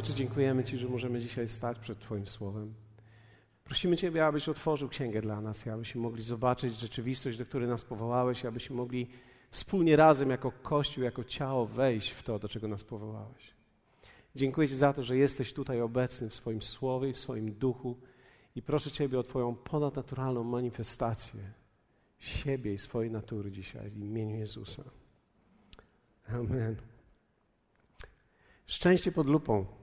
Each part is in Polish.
Ojcze, dziękujemy Ci, że możemy dzisiaj stać przed Twoim Słowem. Prosimy Ciebie, abyś otworzył księgę dla nas, abyśmy mogli zobaczyć rzeczywistość, do której nas powołałeś, abyśmy mogli wspólnie razem, jako Kościół, jako ciało, wejść w to, do czego nas powołałeś. Dziękuję Ci za to, że jesteś tutaj obecny w swoim słowie, w swoim duchu i proszę Ciebie o Twoją ponadnaturalną manifestację siebie i swojej natury dzisiaj w imieniu Jezusa. Amen. Szczęście pod lupą.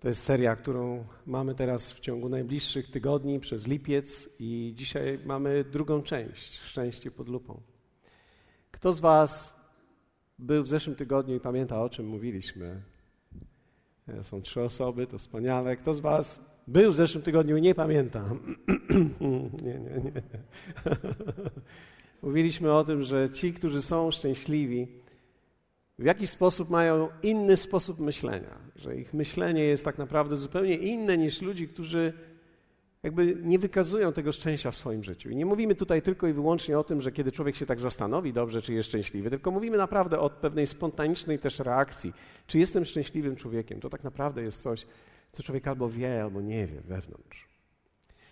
To jest seria, którą mamy teraz w ciągu najbliższych tygodni przez lipiec i dzisiaj mamy drugą część Szczęście pod lupą. Kto z Was był w zeszłym tygodniu i pamięta, o czym mówiliśmy? E, są trzy osoby, to wspaniale. Kto z Was był w zeszłym tygodniu i nie pamięta? nie, nie, nie. Mówiliśmy o tym, że ci, którzy są szczęśliwi, w jakiś sposób mają inny sposób myślenia, że ich myślenie jest tak naprawdę zupełnie inne niż ludzi, którzy jakby nie wykazują tego szczęścia w swoim życiu. I nie mówimy tutaj tylko i wyłącznie o tym, że kiedy człowiek się tak zastanowi dobrze, czy jest szczęśliwy, tylko mówimy naprawdę o pewnej spontanicznej też reakcji. Czy jestem szczęśliwym człowiekiem? To tak naprawdę jest coś, co człowiek albo wie, albo nie wie wewnątrz.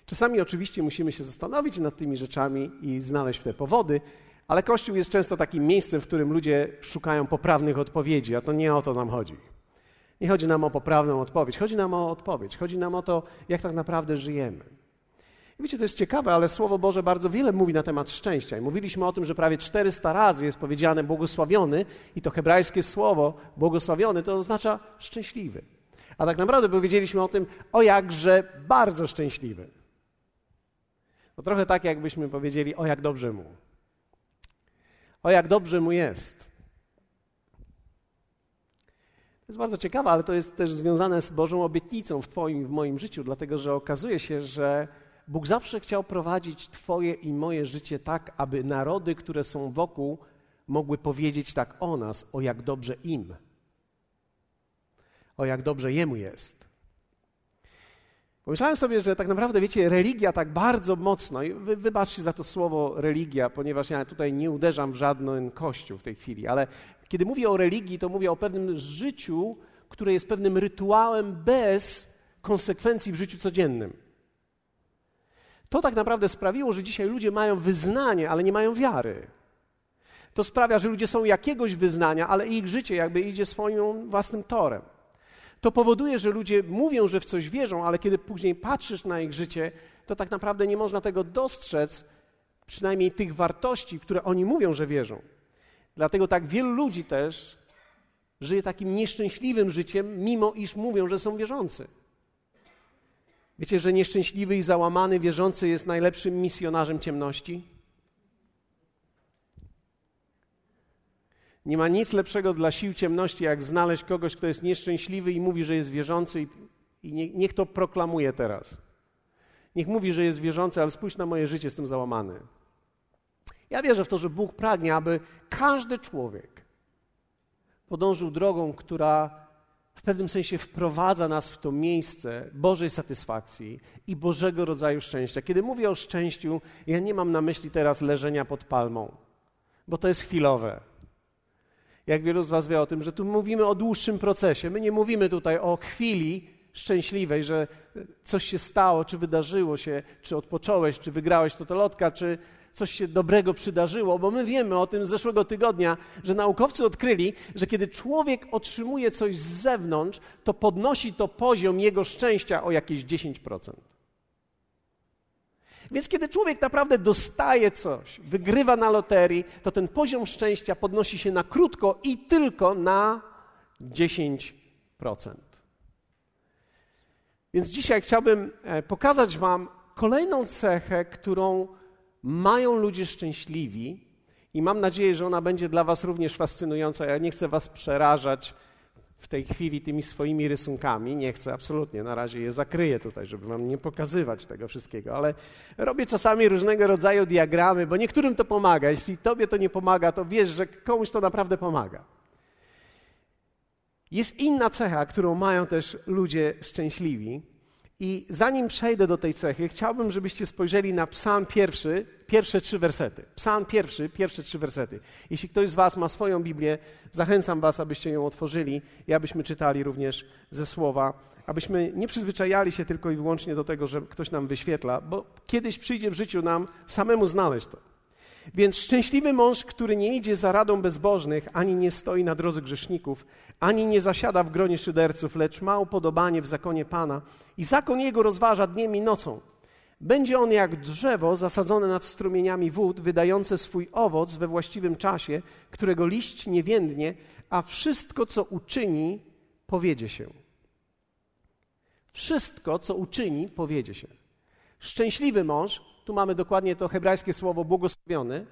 Czasami oczywiście musimy się zastanowić nad tymi rzeczami i znaleźć te powody, ale Kościół jest często takim miejscem, w którym ludzie szukają poprawnych odpowiedzi, a to nie o to nam chodzi. Nie chodzi nam o poprawną odpowiedź, chodzi nam o odpowiedź, chodzi nam o to, jak tak naprawdę żyjemy. I wiecie, to jest ciekawe, ale Słowo Boże bardzo wiele mówi na temat szczęścia. I mówiliśmy o tym, że prawie 400 razy jest powiedziane błogosławiony i to hebrajskie słowo błogosławiony to oznacza szczęśliwy. A tak naprawdę powiedzieliśmy o tym, o jakże bardzo szczęśliwy. To trochę tak, jakbyśmy powiedzieli, o jak dobrze mu. O jak dobrze mu jest. To jest bardzo ciekawe, ale to jest też związane z Bożą obietnicą w Twoim w moim życiu, dlatego że okazuje się, że Bóg zawsze chciał prowadzić Twoje i moje życie tak, aby narody, które są wokół, mogły powiedzieć tak o nas, o jak dobrze im, o jak dobrze Jemu jest. Pomyślałem sobie, że tak naprawdę, wiecie, religia tak bardzo mocno, i wy, wybaczcie za to słowo religia, ponieważ ja tutaj nie uderzam w żaden kościół w tej chwili, ale kiedy mówię o religii, to mówię o pewnym życiu, które jest pewnym rytuałem bez konsekwencji w życiu codziennym. To tak naprawdę sprawiło, że dzisiaj ludzie mają wyznanie, ale nie mają wiary. To sprawia, że ludzie są jakiegoś wyznania, ale ich życie jakby idzie swoim własnym torem. To powoduje, że ludzie mówią, że w coś wierzą, ale kiedy później patrzysz na ich życie, to tak naprawdę nie można tego dostrzec, przynajmniej tych wartości, które oni mówią, że wierzą. Dlatego tak wielu ludzi też żyje takim nieszczęśliwym życiem, mimo iż mówią, że są wierzący. Wiecie, że nieszczęśliwy i załamany wierzący jest najlepszym misjonarzem ciemności? Nie ma nic lepszego dla sił ciemności, jak znaleźć kogoś, kto jest nieszczęśliwy i mówi, że jest wierzący, i, i nie, niech to proklamuje teraz. Niech mówi, że jest wierzący, ale spójrz na moje życie, jestem załamany. Ja wierzę w to, że Bóg pragnie, aby każdy człowiek podążył drogą, która w pewnym sensie wprowadza nas w to miejsce Bożej satysfakcji i Bożego rodzaju szczęścia. Kiedy mówię o szczęściu, ja nie mam na myśli teraz leżenia pod palmą, bo to jest chwilowe. Jak wielu z Was wie o tym, że tu mówimy o dłuższym procesie. My nie mówimy tutaj o chwili szczęśliwej, że coś się stało, czy wydarzyło się, czy odpocząłeś, czy wygrałeś totolotka, czy coś się dobrego przydarzyło, bo my wiemy o tym z zeszłego tygodnia, że naukowcy odkryli, że kiedy człowiek otrzymuje coś z zewnątrz, to podnosi to poziom jego szczęścia o jakieś 10%. Więc kiedy człowiek naprawdę dostaje coś, wygrywa na loterii, to ten poziom szczęścia podnosi się na krótko i tylko na 10%. Więc dzisiaj chciałbym e, pokazać Wam kolejną cechę, którą mają ludzie szczęśliwi i mam nadzieję, że ona będzie dla Was również fascynująca. Ja nie chcę Was przerażać w tej chwili tymi swoimi rysunkami. Nie chcę absolutnie, na razie je zakryję tutaj, żeby Wam nie pokazywać tego wszystkiego, ale robię czasami różnego rodzaju diagramy, bo niektórym to pomaga. Jeśli Tobie to nie pomaga, to wiesz, że komuś to naprawdę pomaga. Jest inna cecha, którą mają też ludzie szczęśliwi, I zanim przejdę do tej cechy, chciałbym, żebyście spojrzeli na Psalm pierwszy, pierwsze trzy wersety. Psalm pierwszy, pierwsze trzy wersety. Jeśli ktoś z Was ma swoją Biblię, zachęcam Was, abyście ją otworzyli i abyśmy czytali również ze słowa, abyśmy nie przyzwyczajali się tylko i wyłącznie do tego, że ktoś nam wyświetla, bo kiedyś przyjdzie w życiu nam samemu znaleźć to. Więc szczęśliwy mąż, który nie idzie za radą bezbożnych, ani nie stoi na drodze grzeszników, ani nie zasiada w gronie szyderców, lecz ma upodobanie w zakonie Pana i zakon jego rozważa dniem i nocą. Będzie on jak drzewo zasadzone nad strumieniami wód, wydające swój owoc we właściwym czasie, którego liść nie więdnie, a wszystko, co uczyni, powiedzie się. Wszystko, co uczyni, powiedzie się. Szczęśliwy mąż, tu mamy dokładnie to hebrajskie słowo błogosławiony,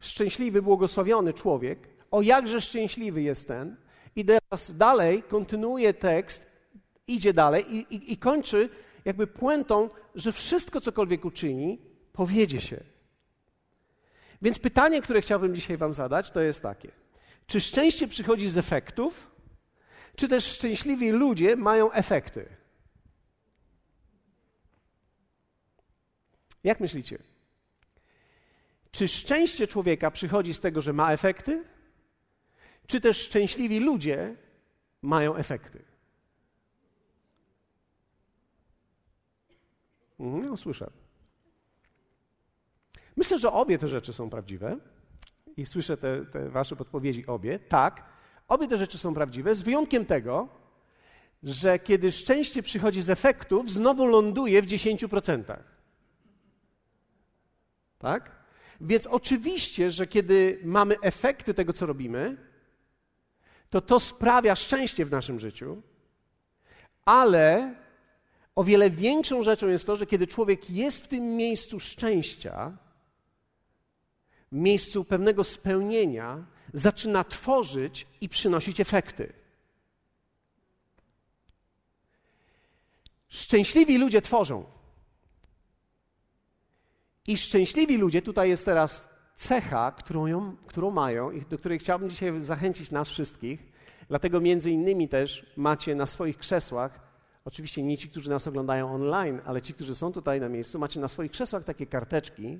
szczęśliwy, błogosławiony człowiek, o jakże szczęśliwy jest ten. I teraz dalej kontynuuje tekst, idzie dalej i, i, i kończy jakby puentą, że wszystko, cokolwiek uczyni, powiedzie się. Więc pytanie, które chciałbym dzisiaj Wam zadać, to jest takie: czy szczęście przychodzi z efektów, czy też szczęśliwi ludzie mają efekty? Jak myślicie? Czy szczęście człowieka przychodzi z tego, że ma efekty? Czy też szczęśliwi ludzie mają efekty? Mhm, no, słyszę. Myślę, że obie te rzeczy są prawdziwe i słyszę te, te wasze podpowiedzi obie. Tak, obie te rzeczy są prawdziwe, z wyjątkiem tego, że kiedy szczęście przychodzi z efektów, znowu ląduje w 10%. Tak? Więc oczywiście, że kiedy mamy efekty tego, co robimy, to to sprawia szczęście w naszym życiu, ale o wiele większą rzeczą jest to, że kiedy człowiek jest w tym miejscu szczęścia, w miejscu pewnego spełnienia, zaczyna tworzyć i przynosić efekty. Szczęśliwi ludzie tworzą. I szczęśliwi ludzie, tutaj jest teraz cecha, którą, ją, którą mają i do której chciałbym dzisiaj zachęcić nas wszystkich. Dlatego między innymi też macie na swoich krzesłach, oczywiście nie ci, którzy nas oglądają online, ale ci, którzy są tutaj na miejscu, macie na swoich krzesłach takie karteczki.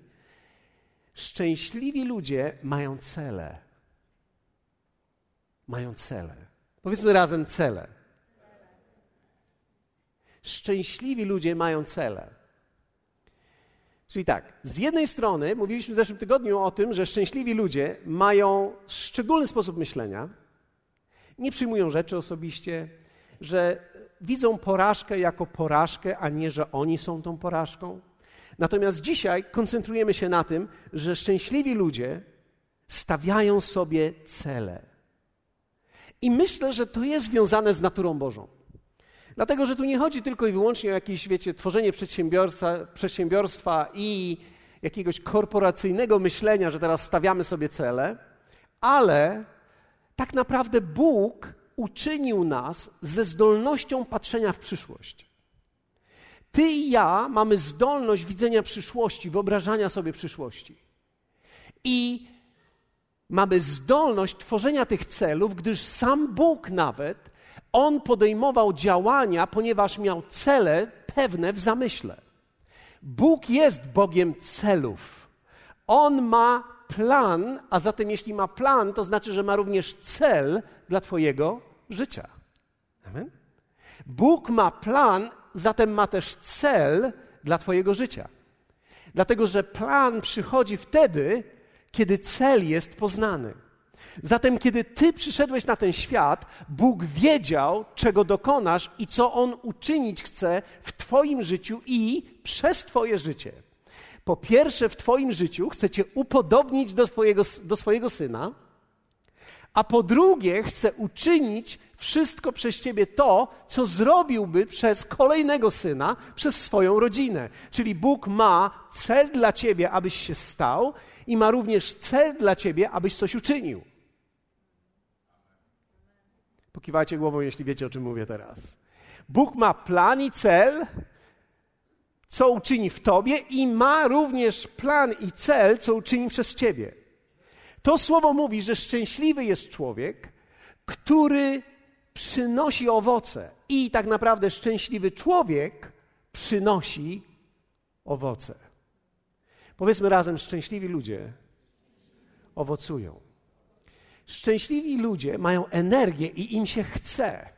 Szczęśliwi ludzie mają cele. Mają cele. Powiedzmy razem cele. Szczęśliwi ludzie mają cele. Czyli tak, z jednej strony mówiliśmy w zeszłym tygodniu o tym, że szczęśliwi ludzie mają szczególny sposób myślenia, nie przyjmują rzeczy osobiście, że widzą porażkę jako porażkę, a nie, że oni są tą porażką. Natomiast dzisiaj koncentrujemy się na tym, że szczęśliwi ludzie stawiają sobie cele. I myślę, że to jest związane z naturą Bożą. Dlatego, że tu nie chodzi tylko i wyłącznie o jakieś, wiecie, tworzenie przedsiębiorstwa i jakiegoś korporacyjnego myślenia, że teraz stawiamy sobie cele, ale tak naprawdę Bóg uczynił nas ze zdolnością patrzenia w przyszłość. Ty i ja mamy zdolność widzenia przyszłości, wyobrażania sobie przyszłości. I mamy zdolność tworzenia tych celów, gdyż sam Bóg nawet on podejmował działania, ponieważ miał cele pewne w zamyśle. Bóg jest Bogiem celów. On ma plan, a zatem jeśli ma plan, to znaczy, że ma również cel dla Twojego życia. Amen? Bóg ma plan, zatem ma też cel dla Twojego życia. Dlatego, że plan przychodzi wtedy, kiedy cel jest poznany. Zatem, kiedy Ty przyszedłeś na ten świat, Bóg wiedział, czego dokonasz i co On uczynić chce w Twoim życiu i przez Twoje życie. Po pierwsze, w Twoim życiu chce Cię upodobnić do swojego, do swojego syna, a po drugie, chce uczynić wszystko przez Ciebie to, co zrobiłby przez kolejnego syna, przez swoją rodzinę. Czyli Bóg ma cel dla Ciebie, abyś się stał, i ma również cel dla Ciebie, abyś coś uczynił. Pokiwajcie głową, jeśli wiecie, o czym mówię teraz. Bóg ma plan i cel, co uczyni w tobie, i ma również plan i cel, co uczyni przez ciebie. To słowo mówi, że szczęśliwy jest człowiek, który przynosi owoce. I tak naprawdę szczęśliwy człowiek przynosi owoce. Powiedzmy razem: szczęśliwi ludzie owocują. Szczęśliwi ludzie mają energię i im się chce.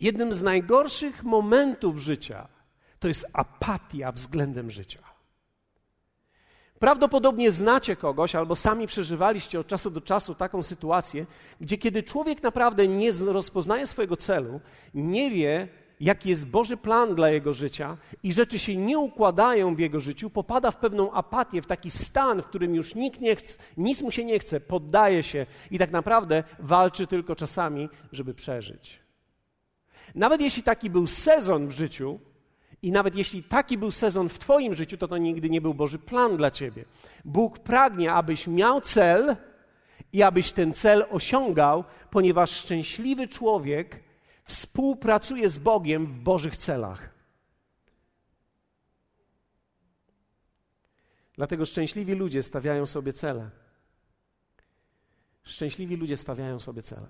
Jednym z najgorszych momentów życia to jest apatia względem życia. Prawdopodobnie znacie kogoś albo sami przeżywaliście od czasu do czasu taką sytuację, gdzie kiedy człowiek naprawdę nie rozpoznaje swojego celu, nie wie, jaki jest Boży plan dla jego życia i rzeczy się nie układają w jego życiu, popada w pewną apatię, w taki stan, w którym już nikt nie chce, nic mu się nie chce, poddaje się i tak naprawdę walczy tylko czasami, żeby przeżyć. Nawet jeśli taki był sezon w życiu, i nawet jeśli taki był sezon w Twoim życiu, to to nigdy nie był Boży plan dla Ciebie. Bóg pragnie, abyś miał cel i abyś ten cel osiągał, ponieważ szczęśliwy człowiek współpracuje z Bogiem w Bożych celach. Dlatego szczęśliwi ludzie stawiają sobie cele. Szczęśliwi ludzie stawiają sobie cele.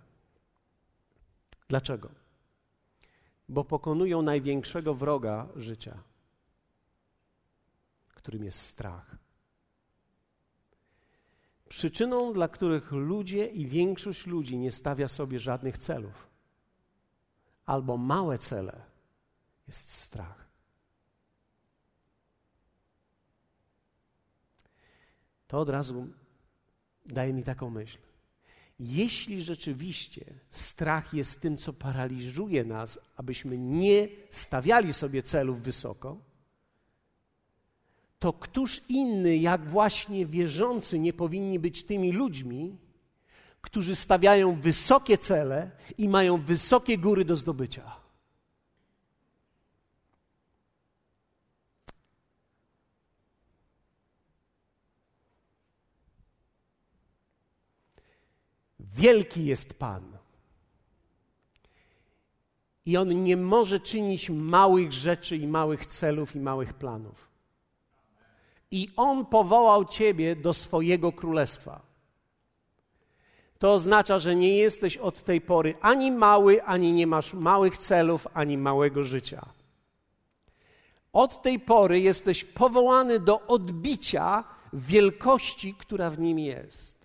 Dlaczego? Bo pokonują największego wroga życia, którym jest strach. Przyczyną, dla których ludzie i większość ludzi nie stawia sobie żadnych celów, albo małe cele, jest strach. To od razu daje mi taką myśl. Jeśli rzeczywiście strach jest tym, co paraliżuje nas, abyśmy nie stawiali sobie celów wysoko, to któż inny, jak właśnie wierzący, nie powinni być tymi ludźmi, którzy stawiają wysokie cele i mają wysokie góry do zdobycia? Wielki jest Pan. I On nie może czynić małych rzeczy i małych celów i małych planów. I On powołał Ciebie do swojego królestwa. To oznacza, że nie jesteś od tej pory ani mały, ani nie masz małych celów, ani małego życia. Od tej pory jesteś powołany do odbicia wielkości, która w nim jest.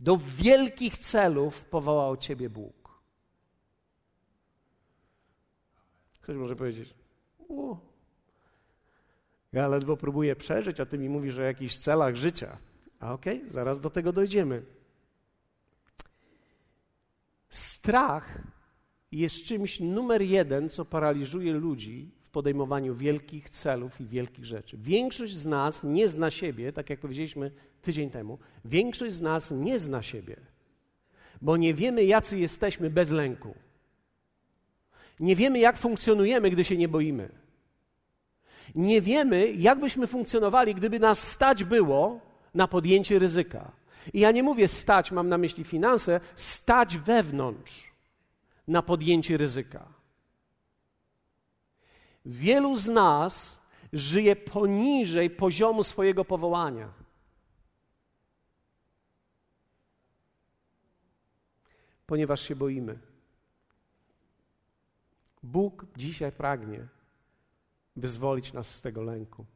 Do wielkich celów powołał Ciebie Bóg. Ktoś może powiedzieć: o, Ja ledwo próbuję przeżyć, a Ty mi mówisz o jakichś celach życia. A okej, okay, zaraz do tego dojdziemy. Strach jest czymś numer jeden, co paraliżuje ludzi podejmowaniu wielkich celów i wielkich rzeczy. Większość z nas nie zna siebie, tak jak powiedzieliśmy tydzień temu, większość z nas nie zna siebie, bo nie wiemy, jacy jesteśmy bez lęku. Nie wiemy, jak funkcjonujemy, gdy się nie boimy. Nie wiemy, jak byśmy funkcjonowali, gdyby nas stać było na podjęcie ryzyka. I ja nie mówię stać, mam na myśli finanse, stać wewnątrz na podjęcie ryzyka. Wielu z nas żyje poniżej poziomu swojego powołania. ponieważ się boimy. Bóg dzisiaj pragnie wyzwolić nas z tego lęku.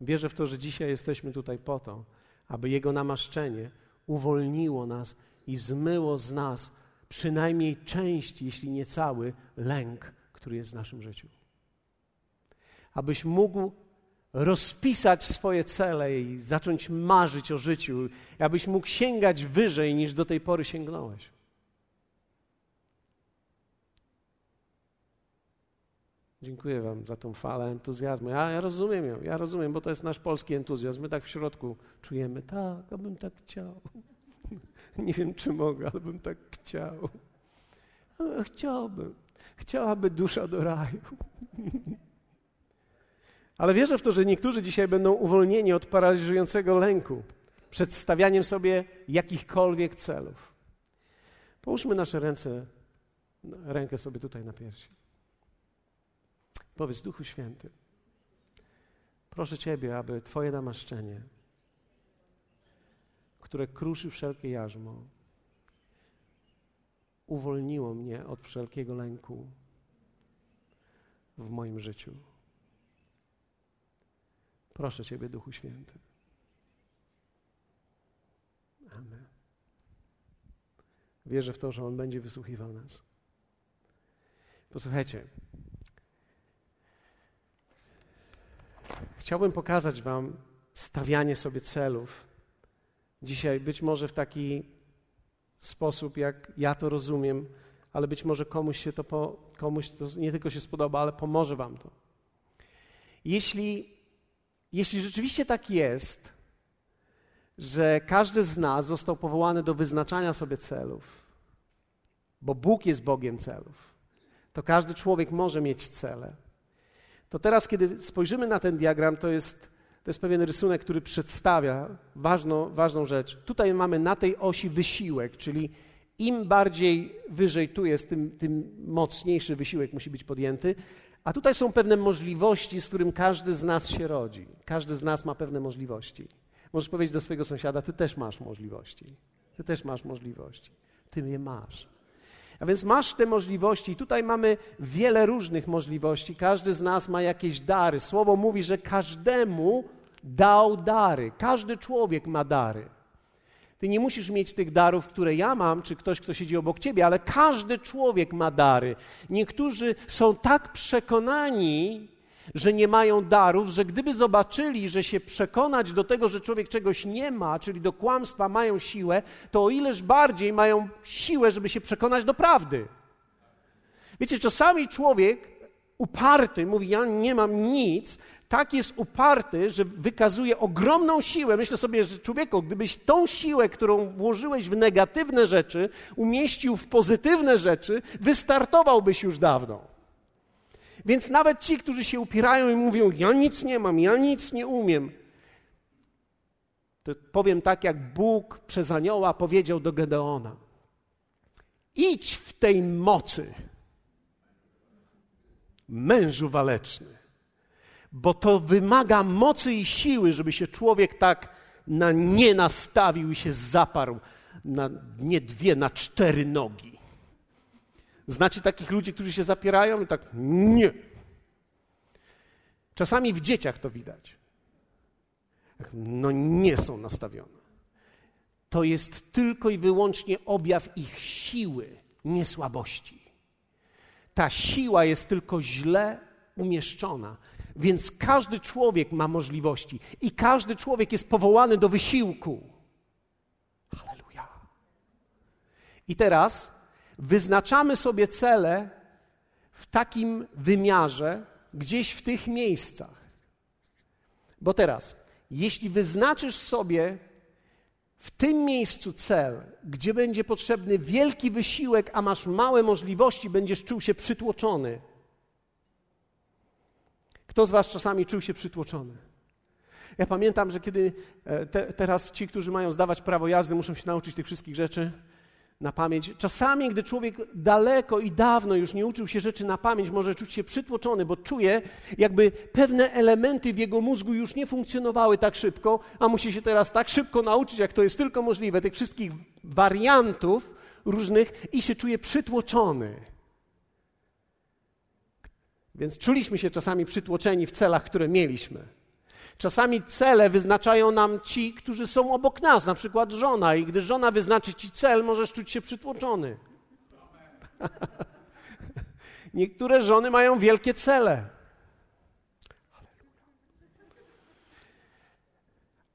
Wierzę w to, że dzisiaj jesteśmy tutaj po to, aby Jego namaszczenie uwolniło nas i zmyło z nas przynajmniej część, jeśli nie cały, lęk, który jest w naszym życiu. Abyś mógł rozpisać swoje cele i zacząć marzyć o życiu, abyś mógł sięgać wyżej niż do tej pory sięgnąłeś. Dziękuję Wam za tą falę entuzjazmu. Ja, ja, rozumiem ją, ja rozumiem, bo to jest nasz polski entuzjazm. My tak w środku czujemy, tak, abym tak chciał. Nie wiem, czy mogę, ale bym tak chciał. chciałbym. Chciałaby dusza do raju. Ale wierzę w to, że niektórzy dzisiaj będą uwolnieni od paraliżującego lęku przed stawianiem sobie jakichkolwiek celów. Połóżmy nasze ręce, rękę sobie tutaj na piersi. Powiedz, Duchu Święty, proszę Ciebie, aby Twoje namaszczenie, które kruszy wszelkie jarzmo, uwolniło mnie od wszelkiego lęku w moim życiu. Proszę Ciebie, Duchu Święty. Amen. Wierzę w to, że On będzie wysłuchiwał nas. Posłuchajcie. Chciałbym pokazać Wam stawianie sobie celów. Dzisiaj być może w taki sposób, jak ja to rozumiem, ale być może komuś się to, po, komuś to nie tylko się spodoba, ale pomoże Wam to. Jeśli, jeśli rzeczywiście tak jest, że każdy z nas został powołany do wyznaczania sobie celów, bo Bóg jest Bogiem celów, to każdy człowiek może mieć cele. To teraz, kiedy spojrzymy na ten diagram, to jest, to jest pewien rysunek, który przedstawia ważną, ważną rzecz. Tutaj mamy na tej osi wysiłek, czyli im bardziej wyżej tu jest, tym, tym mocniejszy wysiłek musi być podjęty. A tutaj są pewne możliwości, z którym każdy z nas się rodzi. Każdy z nas ma pewne możliwości. Możesz powiedzieć do swojego sąsiada: Ty też masz możliwości. Ty też masz możliwości. Ty je masz. A więc masz te możliwości, i tutaj mamy wiele różnych możliwości. Każdy z nas ma jakieś dary. Słowo mówi, że każdemu dał dary. Każdy człowiek ma dary. Ty nie musisz mieć tych darów, które ja mam, czy ktoś, kto siedzi obok ciebie, ale każdy człowiek ma dary. Niektórzy są tak przekonani, że nie mają darów, że gdyby zobaczyli, że się przekonać do tego, że człowiek czegoś nie ma, czyli do kłamstwa mają siłę, to o ileż bardziej mają siłę, żeby się przekonać do prawdy. Wiecie, czasami człowiek uparty mówi: Ja nie mam nic, tak jest uparty, że wykazuje ogromną siłę. Myślę sobie, że człowieku, gdybyś tą siłę, którą włożyłeś w negatywne rzeczy, umieścił w pozytywne rzeczy, wystartowałbyś już dawno. Więc nawet ci, którzy się upierają i mówią: Ja nic nie mam, ja nic nie umiem, to powiem tak, jak Bóg przez anioła powiedział do Gedeona: Idź w tej mocy, mężu waleczny bo to wymaga mocy i siły, żeby się człowiek tak na nie nastawił i się zaparł na nie dwie, na cztery nogi. Znacie takich ludzi, którzy się zapierają i tak nie. Czasami w dzieciach to widać. No nie są nastawione. To jest tylko i wyłącznie objaw ich siły, nie słabości. Ta siła jest tylko źle umieszczona. Więc każdy człowiek ma możliwości i każdy człowiek jest powołany do wysiłku. Halleluja. I teraz wyznaczamy sobie cele w takim wymiarze, gdzieś w tych miejscach. Bo teraz, jeśli wyznaczysz sobie w tym miejscu cel, gdzie będzie potrzebny wielki wysiłek, a masz małe możliwości, będziesz czuł się przytłoczony. Kto z Was czasami czuł się przytłoczony? Ja pamiętam, że kiedy e, te, teraz ci, którzy mają zdawać prawo jazdy, muszą się nauczyć tych wszystkich rzeczy na pamięć. Czasami, gdy człowiek daleko i dawno już nie uczył się rzeczy na pamięć, może czuć się przytłoczony, bo czuje, jakby pewne elementy w jego mózgu już nie funkcjonowały tak szybko, a musi się teraz tak szybko nauczyć, jak to jest tylko możliwe, tych wszystkich wariantów różnych i się czuje przytłoczony. Więc czuliśmy się czasami przytłoczeni w celach, które mieliśmy. Czasami cele wyznaczają nam ci, którzy są obok nas, na przykład żona, i gdy żona wyznaczy ci cel, możesz czuć się przytłoczony. Niektóre żony mają wielkie cele.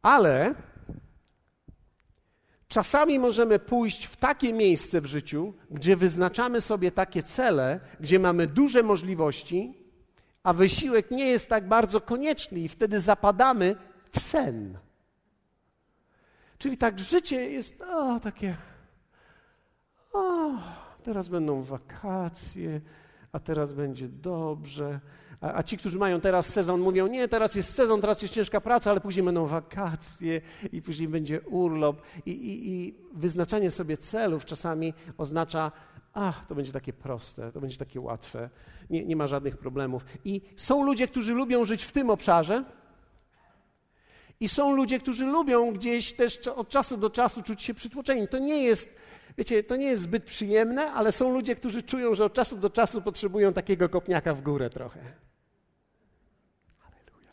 Ale Czasami możemy pójść w takie miejsce w życiu, gdzie wyznaczamy sobie takie cele, gdzie mamy duże możliwości, a wysiłek nie jest tak bardzo konieczny, i wtedy zapadamy w sen. Czyli tak, życie jest o, takie. O, teraz będą wakacje, a teraz będzie dobrze. A, a, ci, którzy mają teraz sezon, mówią: Nie, teraz jest sezon, teraz jest ciężka praca, ale później będą wakacje i później będzie urlop. I, i, i wyznaczanie sobie celów czasami oznacza: Ach, to będzie takie proste, to będzie takie łatwe, nie, nie ma żadnych problemów. I są ludzie, którzy lubią żyć w tym obszarze. I są ludzie, którzy lubią gdzieś też od czasu do czasu czuć się przytłoczeni. To nie jest Wiecie, to nie jest zbyt przyjemne, ale są ludzie, którzy czują, że od czasu do czasu potrzebują takiego kopniaka w górę trochę. Halleluja.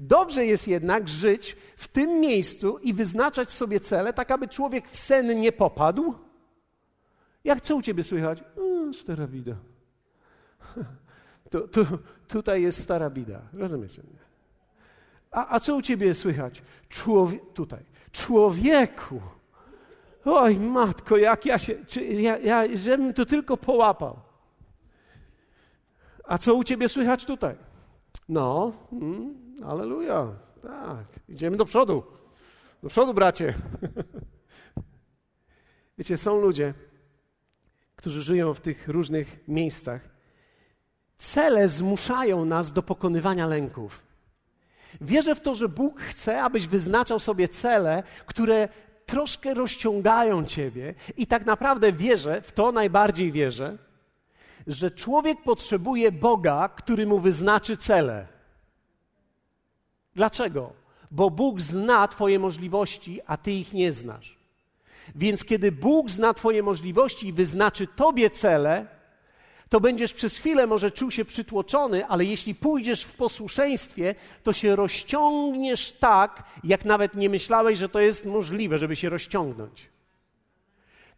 Dobrze jest jednak żyć w tym miejscu i wyznaczać sobie cele, tak aby człowiek w sen nie popadł. Jak co u ciebie słychać? Mm, stara bida. Tu, tu, tutaj jest stara bida. Rozumiecie mnie? A, a co u ciebie słychać? Człowie tutaj. Człowieku. Oj, matko, jak ja się. Czy ja, ja, żebym to tylko połapał. A co u ciebie słychać tutaj? No, mm, aleluja. Tak, idziemy do przodu. Do przodu, bracie. Wiecie, są ludzie, którzy żyją w tych różnych miejscach. Cele zmuszają nas do pokonywania lęków. Wierzę w to, że Bóg chce, abyś wyznaczał sobie cele, które troszkę rozciągają ciebie, i tak naprawdę wierzę, w to najbardziej wierzę, że człowiek potrzebuje Boga, który mu wyznaczy cele. Dlaczego? Bo Bóg zna Twoje możliwości, a Ty ich nie znasz. Więc kiedy Bóg zna Twoje możliwości i wyznaczy Tobie cele, to będziesz przez chwilę może czuł się przytłoczony, ale jeśli pójdziesz w posłuszeństwie, to się rozciągniesz tak, jak nawet nie myślałeś, że to jest możliwe, żeby się rozciągnąć.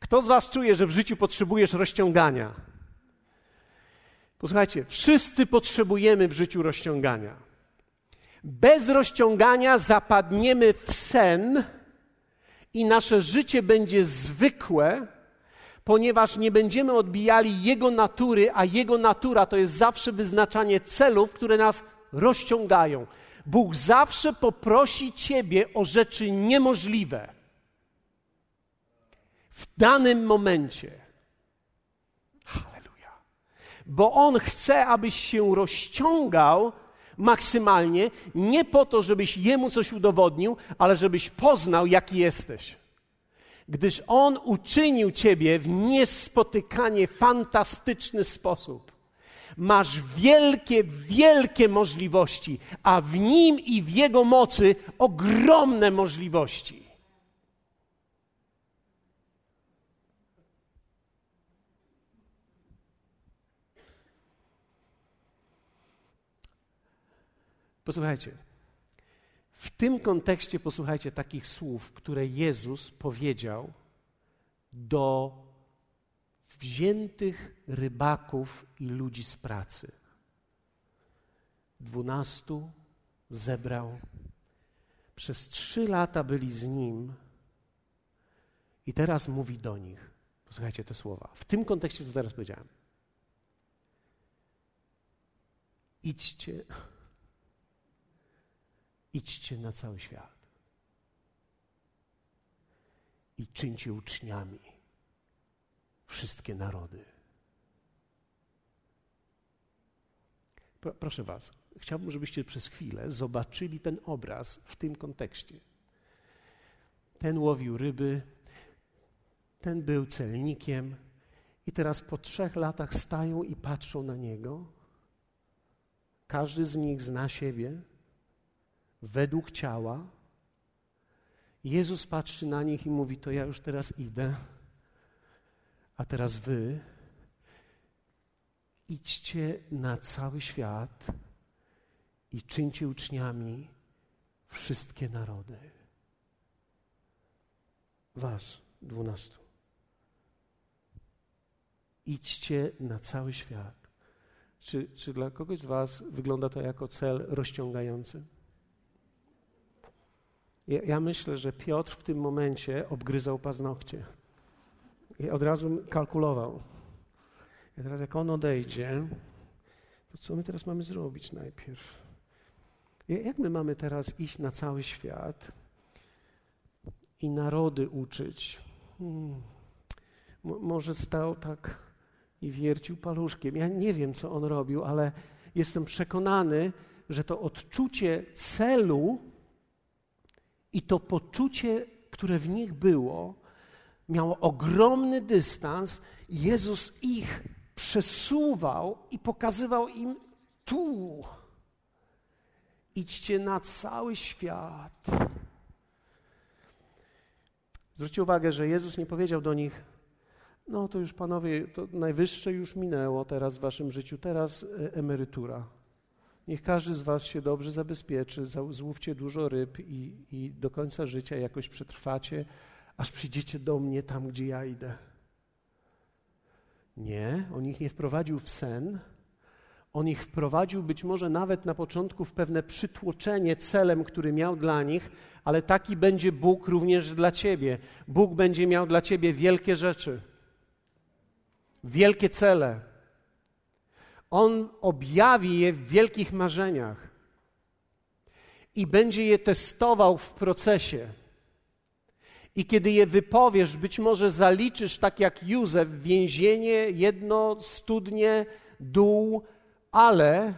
Kto z Was czuje, że w życiu potrzebujesz rozciągania? Posłuchajcie, wszyscy potrzebujemy w życiu rozciągania. Bez rozciągania zapadniemy w sen i nasze życie będzie zwykłe, ponieważ nie będziemy odbijali Jego natury, a Jego natura to jest zawsze wyznaczanie celów, które nas rozciągają. Bóg zawsze poprosi Ciebie o rzeczy niemożliwe w danym momencie. Halleluja. Bo On chce, abyś się rozciągał maksymalnie, nie po to, żebyś Jemu coś udowodnił, ale żebyś poznał, jaki jesteś gdyż On uczynił Ciebie w niespotykanie fantastyczny sposób. Masz wielkie, wielkie możliwości, a w Nim i w Jego mocy ogromne możliwości. Posłuchajcie. W tym kontekście posłuchajcie takich słów, które Jezus powiedział do wziętych rybaków i ludzi z pracy. Dwunastu zebrał. Przez trzy lata byli z nim i teraz mówi do nich. Posłuchajcie te słowa. W tym kontekście, co teraz powiedziałem. Idźcie idźcie na cały świat i czyńcie uczniami wszystkie narody. Proszę Was, chciałbym, żebyście przez chwilę zobaczyli ten obraz w tym kontekście. Ten łowił ryby, ten był celnikiem, i teraz po trzech latach stają i patrzą na niego. Każdy z nich zna siebie, według ciała. Jezus patrzy na nich i mówi: To ja już teraz idę, a teraz wy idźcie na cały świat i czyńcie uczniami wszystkie narody. Was, dwunastu. Idźcie na cały świat. Czy, czy dla kogoś z Was wygląda to jako cel rozciągający? Ja, ja myślę, że Piotr w tym momencie obgryzał paznokcie i od razu kalkulował. I teraz jak on odejdzie, to co my teraz mamy zrobić najpierw? Jak my mamy teraz iść na cały świat i narody uczyć? Hmm. Może stał tak i wiercił paluszkiem. Ja nie wiem, co on robił, ale jestem przekonany, że to odczucie celu i to poczucie, które w nich było, miało ogromny dystans. Jezus ich przesuwał i pokazywał im tu. Idźcie na cały świat. Zwróćcie uwagę, że Jezus nie powiedział do nich: No to już panowie, to najwyższe już minęło teraz w waszym życiu, teraz e, emerytura. Niech każdy z was się dobrze zabezpieczy, złówcie dużo ryb i, i do końca życia jakoś przetrwacie, aż przyjdziecie do mnie tam, gdzie ja idę. Nie, on ich nie wprowadził w sen. On ich wprowadził być może nawet na początku w pewne przytłoczenie celem, który miał dla nich, ale taki będzie Bóg również dla ciebie. Bóg będzie miał dla ciebie wielkie rzeczy, wielkie cele. On objawi je w wielkich marzeniach i będzie je testował w procesie. I kiedy je wypowiesz, być może zaliczysz, tak jak Józef, więzienie, jedno, studnie, dół, ale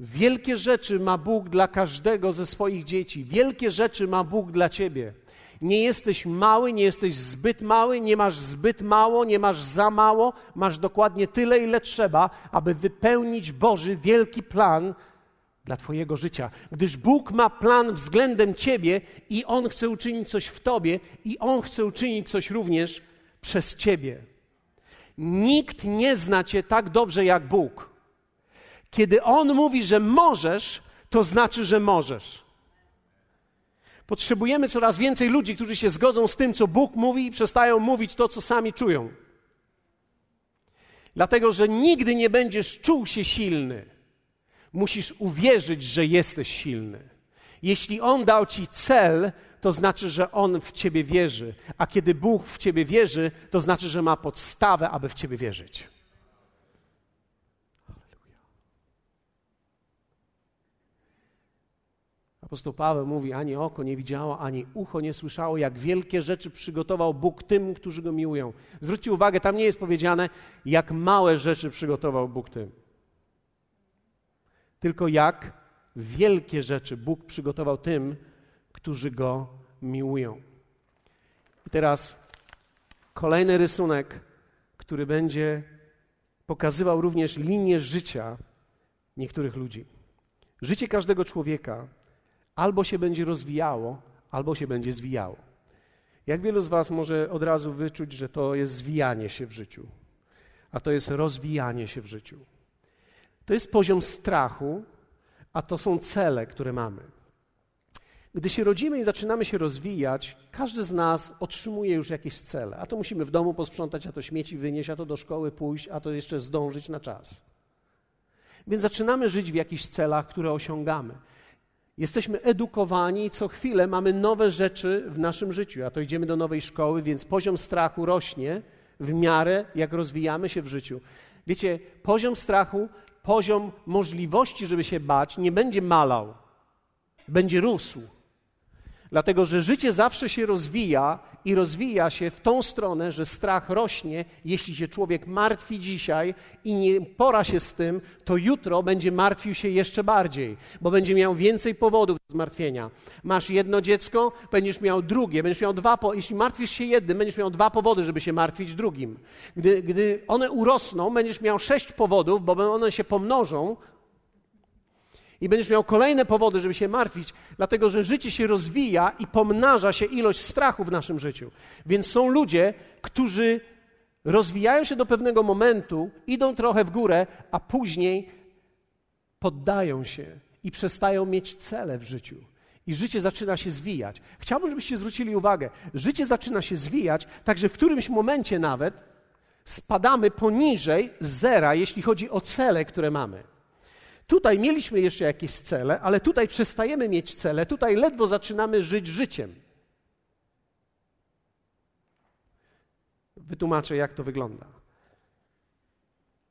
wielkie rzeczy ma Bóg dla każdego ze swoich dzieci. Wielkie rzeczy ma Bóg dla ciebie. Nie jesteś mały, nie jesteś zbyt mały, nie masz zbyt mało, nie masz za mało, masz dokładnie tyle, ile trzeba, aby wypełnić Boży wielki plan dla Twojego życia, gdyż Bóg ma plan względem Ciebie i On chce uczynić coś w Tobie i On chce uczynić coś również przez Ciebie. Nikt nie zna Cię tak dobrze jak Bóg. Kiedy On mówi, że możesz, to znaczy, że możesz. Potrzebujemy coraz więcej ludzi, którzy się zgodzą z tym, co Bóg mówi i przestają mówić to, co sami czują. Dlatego, że nigdy nie będziesz czuł się silny Musisz uwierzyć, że jesteś silny. Jeśli On dał ci cel, to znaczy, że On w ciebie wierzy. A kiedy Bóg w ciebie wierzy, to znaczy, że ma podstawę, aby w ciebie wierzyć. Apostoł Paweł mówi: ani oko nie widziało, ani ucho nie słyszało, jak wielkie rzeczy przygotował Bóg tym, którzy go miłują. Zwróćcie uwagę, tam nie jest powiedziane, jak małe rzeczy przygotował Bóg tym tylko jak wielkie rzeczy Bóg przygotował tym, którzy Go miłują. I teraz kolejny rysunek, który będzie pokazywał również linię życia niektórych ludzi. Życie każdego człowieka albo się będzie rozwijało, albo się będzie zwijało. Jak wielu z Was może od razu wyczuć, że to jest zwijanie się w życiu, a to jest rozwijanie się w życiu. To jest poziom strachu, a to są cele, które mamy. Gdy się rodzimy i zaczynamy się rozwijać, każdy z nas otrzymuje już jakieś cele. A to musimy w domu posprzątać, a to śmieci wynieść, a to do szkoły pójść, a to jeszcze zdążyć na czas. Więc zaczynamy żyć w jakichś celach, które osiągamy. Jesteśmy edukowani i co chwilę mamy nowe rzeczy w naszym życiu, a to idziemy do nowej szkoły, więc poziom strachu rośnie w miarę jak rozwijamy się w życiu. Wiecie, poziom strachu poziom możliwości, żeby się bać, nie będzie malał, będzie rósł. Dlatego, że życie zawsze się rozwija i rozwija się w tą stronę, że strach rośnie. Jeśli się człowiek martwi dzisiaj i nie pora się z tym, to jutro będzie martwił się jeszcze bardziej, bo będzie miał więcej powodów do zmartwienia. Masz jedno dziecko, będziesz miał drugie, będziesz miał dwa. Po... Jeśli martwisz się jednym, będziesz miał dwa powody, żeby się martwić drugim. Gdy, gdy one urosną, będziesz miał sześć powodów, bo one się pomnożą, i będziesz miał kolejne powody, żeby się martwić, dlatego że życie się rozwija i pomnaża się ilość strachu w naszym życiu. Więc są ludzie, którzy rozwijają się do pewnego momentu, idą trochę w górę, a później poddają się i przestają mieć cele w życiu. I życie zaczyna się zwijać. Chciałbym, żebyście zwrócili uwagę, życie zaczyna się zwijać, także w którymś momencie nawet spadamy poniżej zera, jeśli chodzi o cele, które mamy. Tutaj mieliśmy jeszcze jakieś cele, ale tutaj przestajemy mieć cele, tutaj ledwo zaczynamy żyć życiem. Wytłumaczę, jak to wygląda.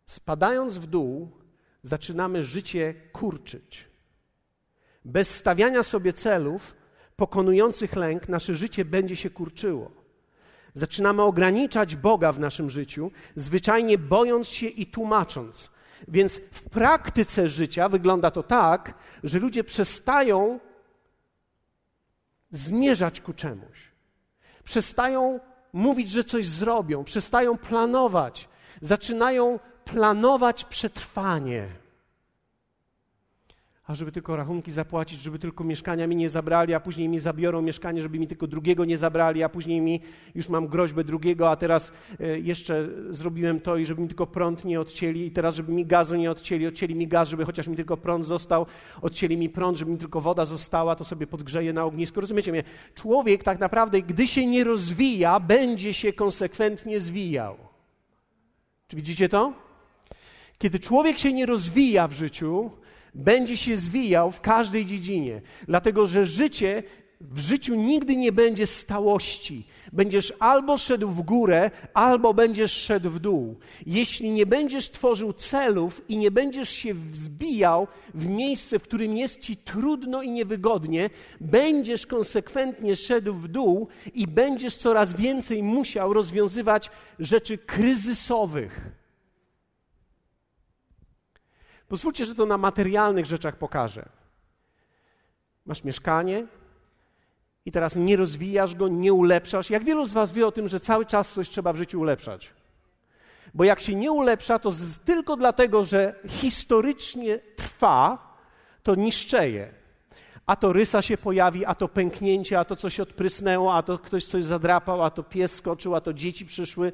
Spadając w dół, zaczynamy życie kurczyć. Bez stawiania sobie celów pokonujących lęk, nasze życie będzie się kurczyło. Zaczynamy ograniczać Boga w naszym życiu, zwyczajnie bojąc się i tłumacząc. Więc w praktyce życia wygląda to tak, że ludzie przestają zmierzać ku czemuś. Przestają mówić, że coś zrobią, przestają planować, zaczynają planować przetrwanie. A żeby tylko rachunki zapłacić, żeby tylko mieszkania mi nie zabrali, a później mi zabiorą mieszkanie, żeby mi tylko drugiego nie zabrali, a później mi już mam groźbę drugiego, a teraz e, jeszcze zrobiłem to i żeby mi tylko prąd nie odcięli i teraz żeby mi gazu nie odcięli, odcięli mi gaz, żeby chociaż mi tylko prąd został, odcięli mi prąd, żeby mi tylko woda została, to sobie podgrzeję na ognisku. Rozumiecie mnie? Człowiek tak naprawdę, gdy się nie rozwija, będzie się konsekwentnie zwijał. Czy widzicie to? Kiedy człowiek się nie rozwija w życiu, będzie się zwijał w każdej dziedzinie, dlatego że życie w życiu nigdy nie będzie stałości. Będziesz albo szedł w górę, albo będziesz szedł w dół. Jeśli nie będziesz tworzył celów i nie będziesz się wzbijał w miejsce, w którym jest ci trudno i niewygodnie, będziesz konsekwentnie szedł w dół i będziesz coraz więcej musiał rozwiązywać rzeczy kryzysowych. Pozwólcie, że to na materialnych rzeczach pokażę. Masz mieszkanie i teraz nie rozwijasz go, nie ulepszasz. Jak wielu z Was wie o tym, że cały czas coś trzeba w życiu ulepszać? Bo jak się nie ulepsza, to z, tylko dlatego, że historycznie trwa, to niszczeje. A to rysa się pojawi, a to pęknięcie, a to coś odprysnęło, a to ktoś coś zadrapał, a to pies skoczył, a to dzieci przyszły.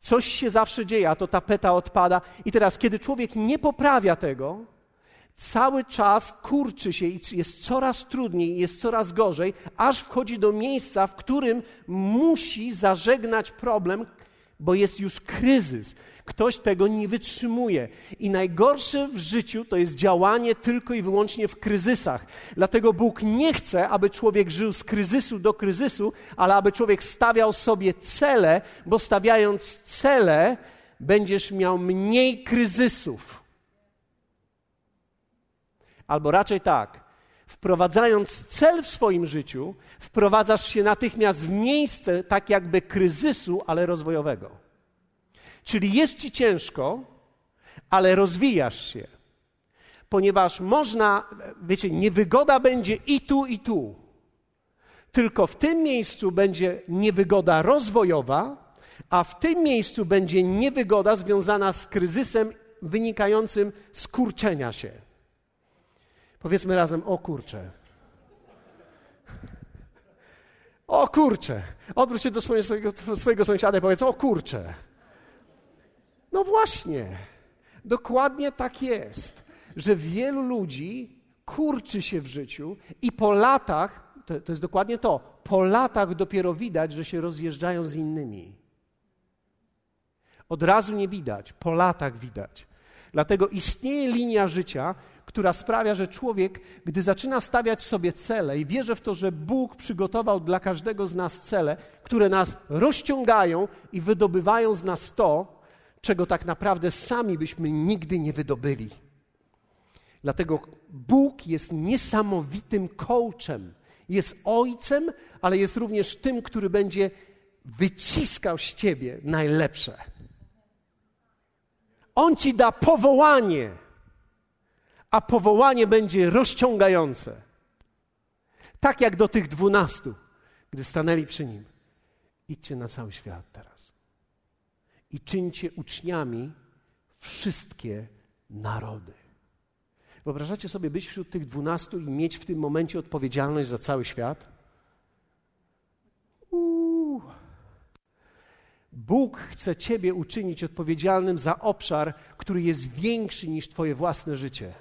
Coś się zawsze dzieje, a to tapeta odpada. I teraz, kiedy człowiek nie poprawia tego, cały czas kurczy się i jest coraz trudniej, jest coraz gorzej, aż wchodzi do miejsca, w którym musi zażegnać problem, bo jest już kryzys. Ktoś tego nie wytrzymuje. I najgorsze w życiu to jest działanie tylko i wyłącznie w kryzysach. Dlatego Bóg nie chce, aby człowiek żył z kryzysu do kryzysu, ale aby człowiek stawiał sobie cele, bo stawiając cele, będziesz miał mniej kryzysów. Albo raczej tak, wprowadzając cel w swoim życiu, wprowadzasz się natychmiast w miejsce tak jakby kryzysu, ale rozwojowego. Czyli jest ci ciężko, ale rozwijasz się. Ponieważ można, wiecie, niewygoda będzie i tu, i tu. Tylko w tym miejscu będzie niewygoda rozwojowa, a w tym miejscu będzie niewygoda związana z kryzysem wynikającym z kurczenia się. Powiedzmy razem, o kurcze. O kurcze. Odwróć się do swojego, swojego sąsiada i powiedz, o kurcze. No właśnie, dokładnie tak jest, że wielu ludzi kurczy się w życiu i po latach, to, to jest dokładnie to, po latach dopiero widać, że się rozjeżdżają z innymi. Od razu nie widać, po latach widać. Dlatego istnieje linia życia, która sprawia, że człowiek, gdy zaczyna stawiać sobie cele i wierzy w to, że Bóg przygotował dla każdego z nas cele, które nas rozciągają i wydobywają z nas to, czego tak naprawdę sami byśmy nigdy nie wydobyli. Dlatego Bóg jest niesamowitym coachem. Jest ojcem, ale jest również tym, który będzie wyciskał z ciebie najlepsze. On ci da powołanie, a powołanie będzie rozciągające. Tak jak do tych dwunastu, gdy stanęli przy nim. Idźcie na cały świat teraz i czyńcie uczniami wszystkie narody. Wyobrażacie sobie być wśród tych dwunastu i mieć w tym momencie odpowiedzialność za cały świat? Uuu. Bóg chce Ciebie uczynić odpowiedzialnym za obszar, który jest większy niż Twoje własne życie.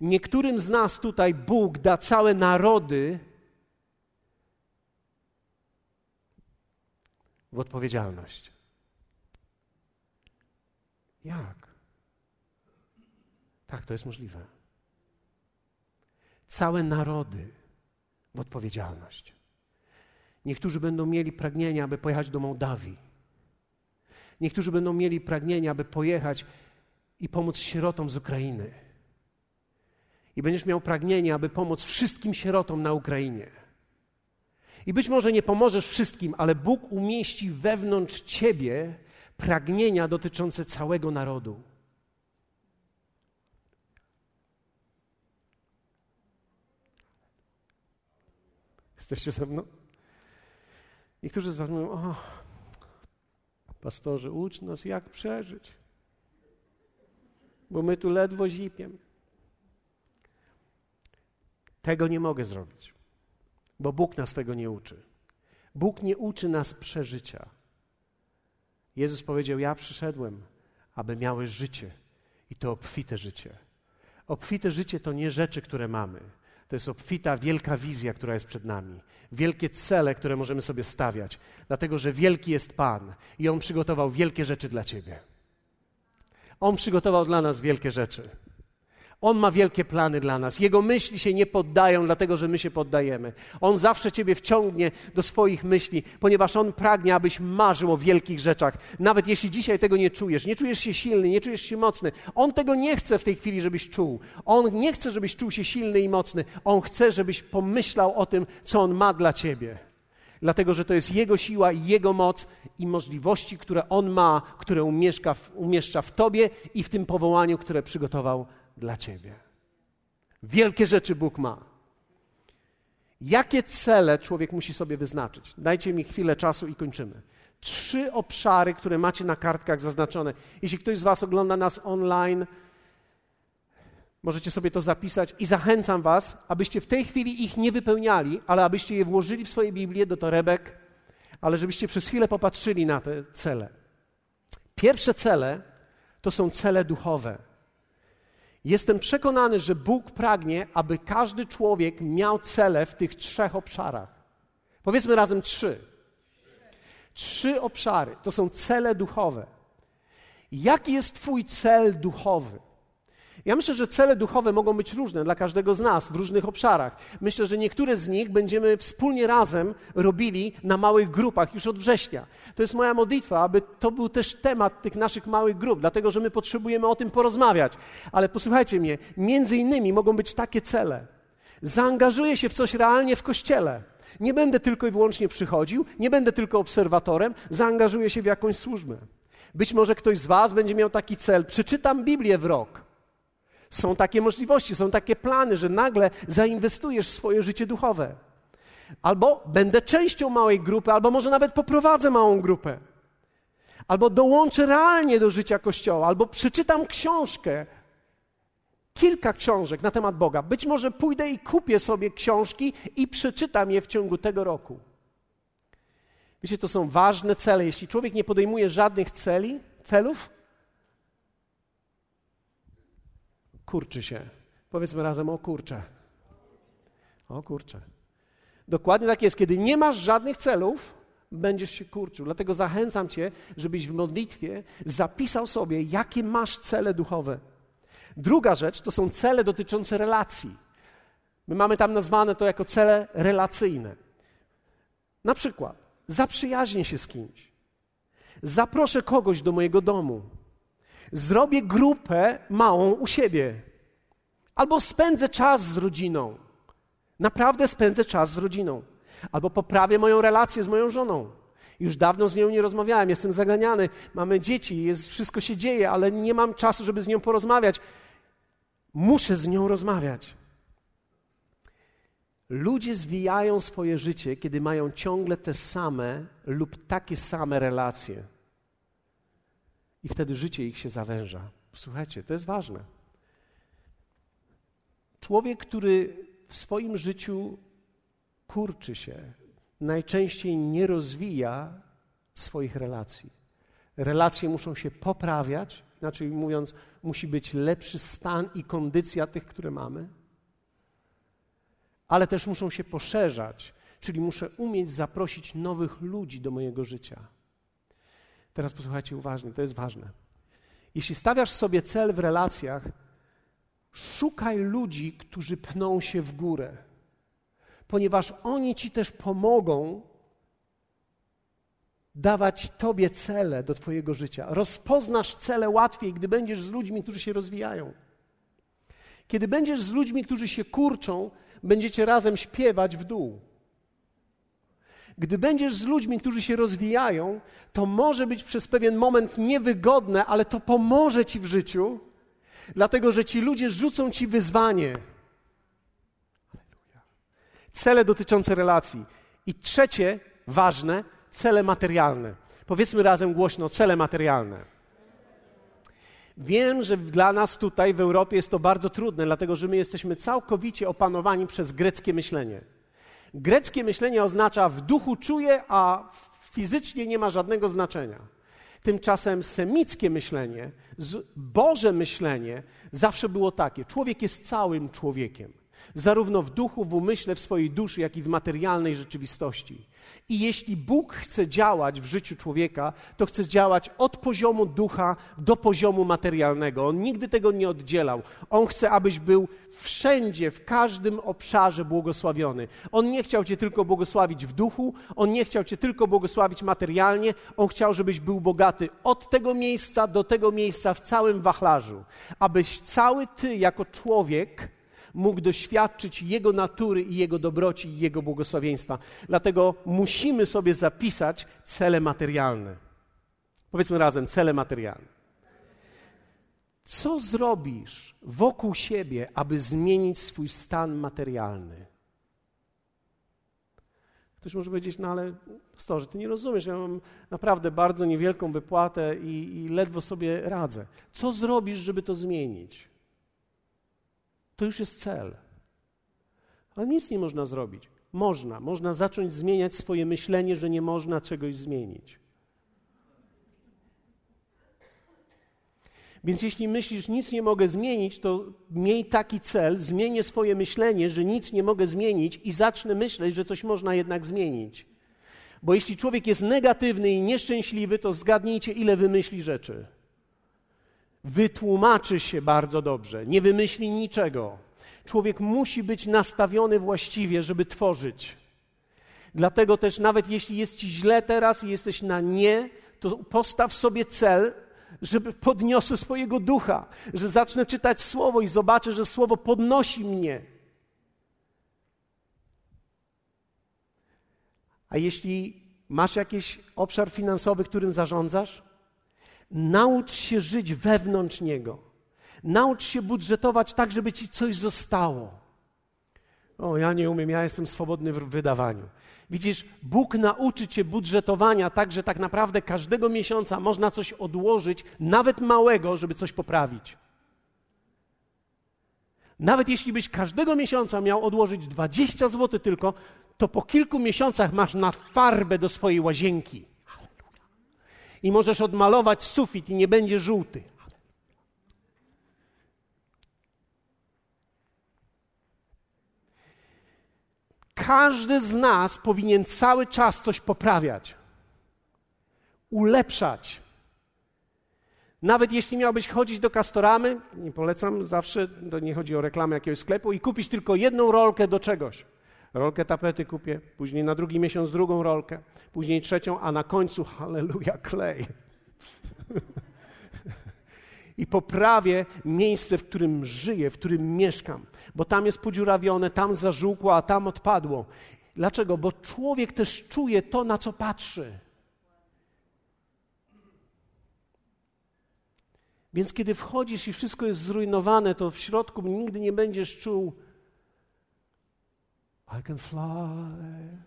Niektórym z nas tutaj Bóg da całe narody w odpowiedzialność. Jak? Tak, to jest możliwe. Całe narody w odpowiedzialność. Niektórzy będą mieli pragnienie, aby pojechać do Mołdawii. Niektórzy będą mieli pragnienie, aby pojechać i pomóc sierotom z Ukrainy. I będziesz miał pragnienie, aby pomóc wszystkim sierotom na Ukrainie. I być może nie pomożesz wszystkim, ale Bóg umieści wewnątrz ciebie pragnienia dotyczące całego narodu. Jesteście ze mną? Niektórzy z Was mówią: O, pastorze, ucz nas, jak przeżyć, bo my tu ledwo zipiem. Tego nie mogę zrobić, bo Bóg nas tego nie uczy. Bóg nie uczy nas przeżycia. Jezus powiedział: Ja przyszedłem, aby miałeś życie i to obfite życie. Obfite życie to nie rzeczy, które mamy. To jest obfita, wielka wizja, która jest przed nami. Wielkie cele, które możemy sobie stawiać, dlatego że wielki jest Pan i On przygotował wielkie rzeczy dla Ciebie. On przygotował dla nas wielkie rzeczy. On ma wielkie plany dla nas. Jego myśli się nie poddają, dlatego że my się poddajemy. On zawsze Ciebie wciągnie do swoich myśli, ponieważ On pragnie, abyś marzył o wielkich rzeczach. Nawet jeśli dzisiaj tego nie czujesz, nie czujesz się silny, nie czujesz się mocny. On tego nie chce w tej chwili, żebyś czuł. On nie chce, żebyś czuł się silny i mocny. On chce, żebyś pomyślał o tym, co On ma dla Ciebie. Dlatego, że to jest Jego siła i Jego moc i możliwości, które On ma, które umieszcza w, umieszcza w Tobie i w tym powołaniu, które przygotował dla ciebie. Wielkie rzeczy Bóg ma. Jakie cele człowiek musi sobie wyznaczyć? Dajcie mi chwilę czasu i kończymy. Trzy obszary, które macie na kartkach zaznaczone. Jeśli ktoś z Was ogląda nas online, możecie sobie to zapisać i zachęcam Was, abyście w tej chwili ich nie wypełniali, ale abyście je włożyli w swoje Biblię do torebek, ale żebyście przez chwilę popatrzyli na te cele. Pierwsze cele to są cele duchowe. Jestem przekonany, że Bóg pragnie, aby każdy człowiek miał cele w tych trzech obszarach. Powiedzmy razem trzy. Trzy obszary to są cele duchowe. Jaki jest Twój cel duchowy? Ja myślę, że cele duchowe mogą być różne dla każdego z nas w różnych obszarach. Myślę, że niektóre z nich będziemy wspólnie razem robili na małych grupach już od września. To jest moja modlitwa, aby to był też temat tych naszych małych grup, dlatego że my potrzebujemy o tym porozmawiać. Ale posłuchajcie mnie, między innymi mogą być takie cele. Zaangażuję się w coś realnie w kościele. Nie będę tylko i wyłącznie przychodził, nie będę tylko obserwatorem, zaangażuję się w jakąś służbę. Być może ktoś z Was będzie miał taki cel: przeczytam Biblię w rok. Są takie możliwości, są takie plany, że nagle zainwestujesz w swoje życie duchowe. Albo będę częścią małej grupy, albo może nawet poprowadzę małą grupę. Albo dołączę realnie do życia Kościoła, albo przeczytam książkę, kilka książek na temat Boga. Być może pójdę i kupię sobie książki i przeczytam je w ciągu tego roku. Wiecie, to są ważne cele. Jeśli człowiek nie podejmuje żadnych celi, celów, kurczy się. Powiedzmy razem, o kurcze. O kurcze. Dokładnie tak jest. Kiedy nie masz żadnych celów, będziesz się kurczył. Dlatego zachęcam Cię, żebyś w modlitwie zapisał sobie, jakie masz cele duchowe. Druga rzecz to są cele dotyczące relacji. My mamy tam nazwane to jako cele relacyjne. Na przykład, zaprzyjaźnię się z kimś, zaproszę kogoś do mojego domu, zrobię grupę małą u siebie. Albo spędzę czas z rodziną. Naprawdę spędzę czas z rodziną. Albo poprawię moją relację z moją żoną. Już dawno z nią nie rozmawiałem, jestem zaganiany, mamy dzieci, jest, wszystko się dzieje, ale nie mam czasu, żeby z nią porozmawiać. Muszę z nią rozmawiać. Ludzie zwijają swoje życie, kiedy mają ciągle te same lub takie same relacje i wtedy życie ich się zawęża. Słuchajcie, to jest ważne. Człowiek, który w swoim życiu kurczy się, najczęściej nie rozwija swoich relacji. Relacje muszą się poprawiać, inaczej mówiąc, musi być lepszy stan i kondycja tych, które mamy, ale też muszą się poszerzać, czyli muszę umieć zaprosić nowych ludzi do mojego życia. Teraz posłuchajcie uważnie, to jest ważne. Jeśli stawiasz sobie cel w relacjach, szukaj ludzi, którzy pną się w górę, ponieważ oni ci też pomogą dawać Tobie cele do Twojego życia. Rozpoznasz cele łatwiej, gdy będziesz z ludźmi, którzy się rozwijają. Kiedy będziesz z ludźmi, którzy się kurczą, będziecie razem śpiewać w dół. Gdy będziesz z ludźmi, którzy się rozwijają, to może być przez pewien moment niewygodne, ale to pomoże ci w życiu, dlatego że ci ludzie rzucą ci wyzwanie. Cele dotyczące relacji. I trzecie, ważne, cele materialne. Powiedzmy razem głośno: cele materialne. Wiem, że dla nas tutaj w Europie jest to bardzo trudne, dlatego że my jesteśmy całkowicie opanowani przez greckie myślenie. Greckie myślenie oznacza w duchu czuję, a fizycznie nie ma żadnego znaczenia. Tymczasem semickie myślenie, Boże myślenie zawsze było takie: człowiek jest całym człowiekiem zarówno w duchu, w umyśle, w swojej duszy, jak i w materialnej rzeczywistości. I jeśli Bóg chce działać w życiu człowieka, to chce działać od poziomu ducha do poziomu materialnego. On nigdy tego nie oddzielał. On chce, abyś był wszędzie, w każdym obszarze błogosławiony. On nie chciał Cię tylko błogosławić w duchu, on nie chciał Cię tylko błogosławić materialnie, on chciał, żebyś był bogaty od tego miejsca do tego miejsca w całym wachlarzu. Abyś cały Ty jako człowiek mógł doświadczyć Jego natury i Jego dobroci i Jego błogosławieństwa. Dlatego musimy sobie zapisać cele materialne. Powiedzmy razem, cele materialne. Co zrobisz wokół siebie, aby zmienić swój stan materialny? Ktoś może powiedzieć, no ale pastorze, ty nie rozumiesz, ja mam naprawdę bardzo niewielką wypłatę i, i ledwo sobie radzę. Co zrobisz, żeby to zmienić? To już jest cel. Ale nic nie można zrobić. Można. Można zacząć zmieniać swoje myślenie, że nie można czegoś zmienić. Więc jeśli myślisz, nic nie mogę zmienić, to miej taki cel, zmienię swoje myślenie, że nic nie mogę zmienić i zacznę myśleć, że coś można jednak zmienić. Bo jeśli człowiek jest negatywny i nieszczęśliwy, to zgadnijcie, ile wymyśli rzeczy wytłumaczy się bardzo dobrze, nie wymyśli niczego. Człowiek musi być nastawiony właściwie, żeby tworzyć. Dlatego też, nawet jeśli jest ci źle teraz i jesteś na nie, to postaw sobie cel, żeby podniosę swojego ducha, że zacznę czytać słowo i zobaczę, że słowo podnosi mnie. A jeśli masz jakiś obszar finansowy, którym zarządzasz, Naucz się żyć wewnątrz Niego. Naucz się budżetować tak, żeby ci coś zostało. O, ja nie umiem, ja jestem swobodny w wydawaniu. Widzisz, Bóg nauczy cię budżetowania tak, że tak naprawdę każdego miesiąca można coś odłożyć, nawet małego, żeby coś poprawić. Nawet jeśli byś każdego miesiąca miał odłożyć 20 zł tylko, to po kilku miesiącach masz na farbę do swojej łazienki i możesz odmalować sufit i nie będzie żółty. Każdy z nas powinien cały czas coś poprawiać, ulepszać. Nawet jeśli miałbyś chodzić do Kastoramy, nie polecam zawsze, to nie chodzi o reklamę jakiegoś sklepu, i kupić tylko jedną rolkę do czegoś. Rolkę tapety kupię, później na drugi miesiąc drugą rolkę, później trzecią, a na końcu, halleluja, klej. I poprawię miejsce, w którym żyję, w którym mieszkam, bo tam jest podziurawione, tam zażółkło, a tam odpadło. Dlaczego? Bo człowiek też czuje to, na co patrzy. Więc kiedy wchodzisz i wszystko jest zrujnowane, to w środku nigdy nie będziesz czuł I can fly.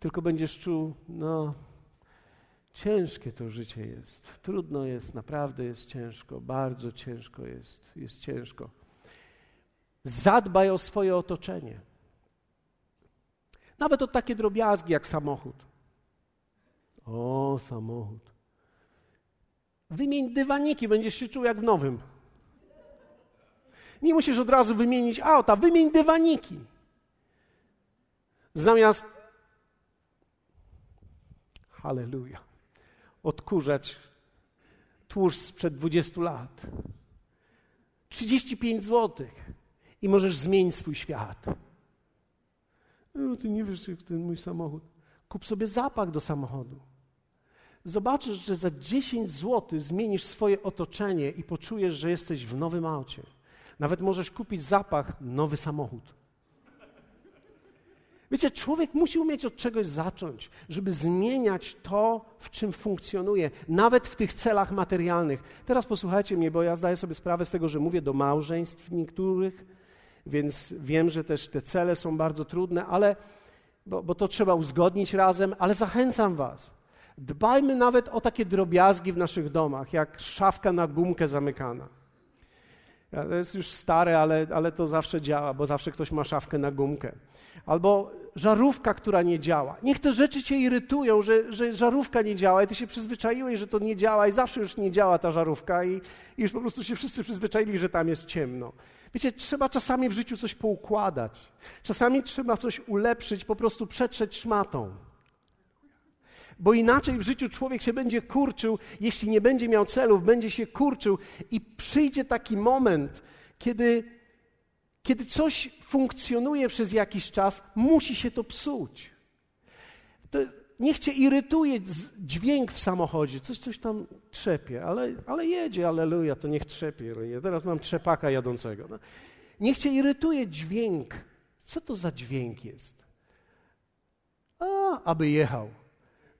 Tylko będziesz czuł, no, ciężkie to życie jest. Trudno jest, naprawdę jest ciężko, bardzo ciężko jest, jest ciężko. Zadbaj o swoje otoczenie. Nawet o takie drobiazgi jak samochód. O, samochód. Wymień dywaniki, będziesz się czuł jak w nowym. Nie musisz od razu wymienić auta, wymień dywaniki. Zamiast. Halleluja. Odkurzać tłuszcz sprzed 20 lat. 35 zł i możesz zmienić swój świat. No, ty nie wiesz, jak ten mój samochód. Kup sobie zapach do samochodu. Zobaczysz, że za 10 zł zmienisz swoje otoczenie i poczujesz, że jesteś w nowym aucie. Nawet możesz kupić zapach, nowy samochód. Wiecie, człowiek musi umieć od czegoś zacząć, żeby zmieniać to, w czym funkcjonuje, nawet w tych celach materialnych. Teraz posłuchajcie mnie, bo ja zdaję sobie sprawę z tego, że mówię do małżeństw niektórych, więc wiem, że też te cele są bardzo trudne, ale bo, bo to trzeba uzgodnić razem, ale zachęcam Was. Dbajmy nawet o takie drobiazgi w naszych domach, jak szafka na gumkę zamykana. To jest już stare, ale, ale to zawsze działa, bo zawsze ktoś ma szafkę na gumkę. Albo żarówka, która nie działa. Niech te rzeczy cię irytują, że, że żarówka nie działa i ty się przyzwyczaiłeś, że to nie działa i zawsze już nie działa ta żarówka i, i już po prostu się wszyscy przyzwyczaili, że tam jest ciemno. Wiecie, trzeba czasami w życiu coś poukładać. Czasami trzeba coś ulepszyć, po prostu przetrzeć szmatą. Bo inaczej w życiu człowiek się będzie kurczył, jeśli nie będzie miał celów, będzie się kurczył i przyjdzie taki moment, kiedy, kiedy coś funkcjonuje przez jakiś czas, musi się to psuć. To niech cię irytuje dźwięk w samochodzie, coś, coś tam trzepie, ale, ale jedzie, aleluja, to niech trzepie. Ja teraz mam trzepaka jadącego. No. Niech cię irytuje dźwięk. Co to za dźwięk jest? A, aby jechał.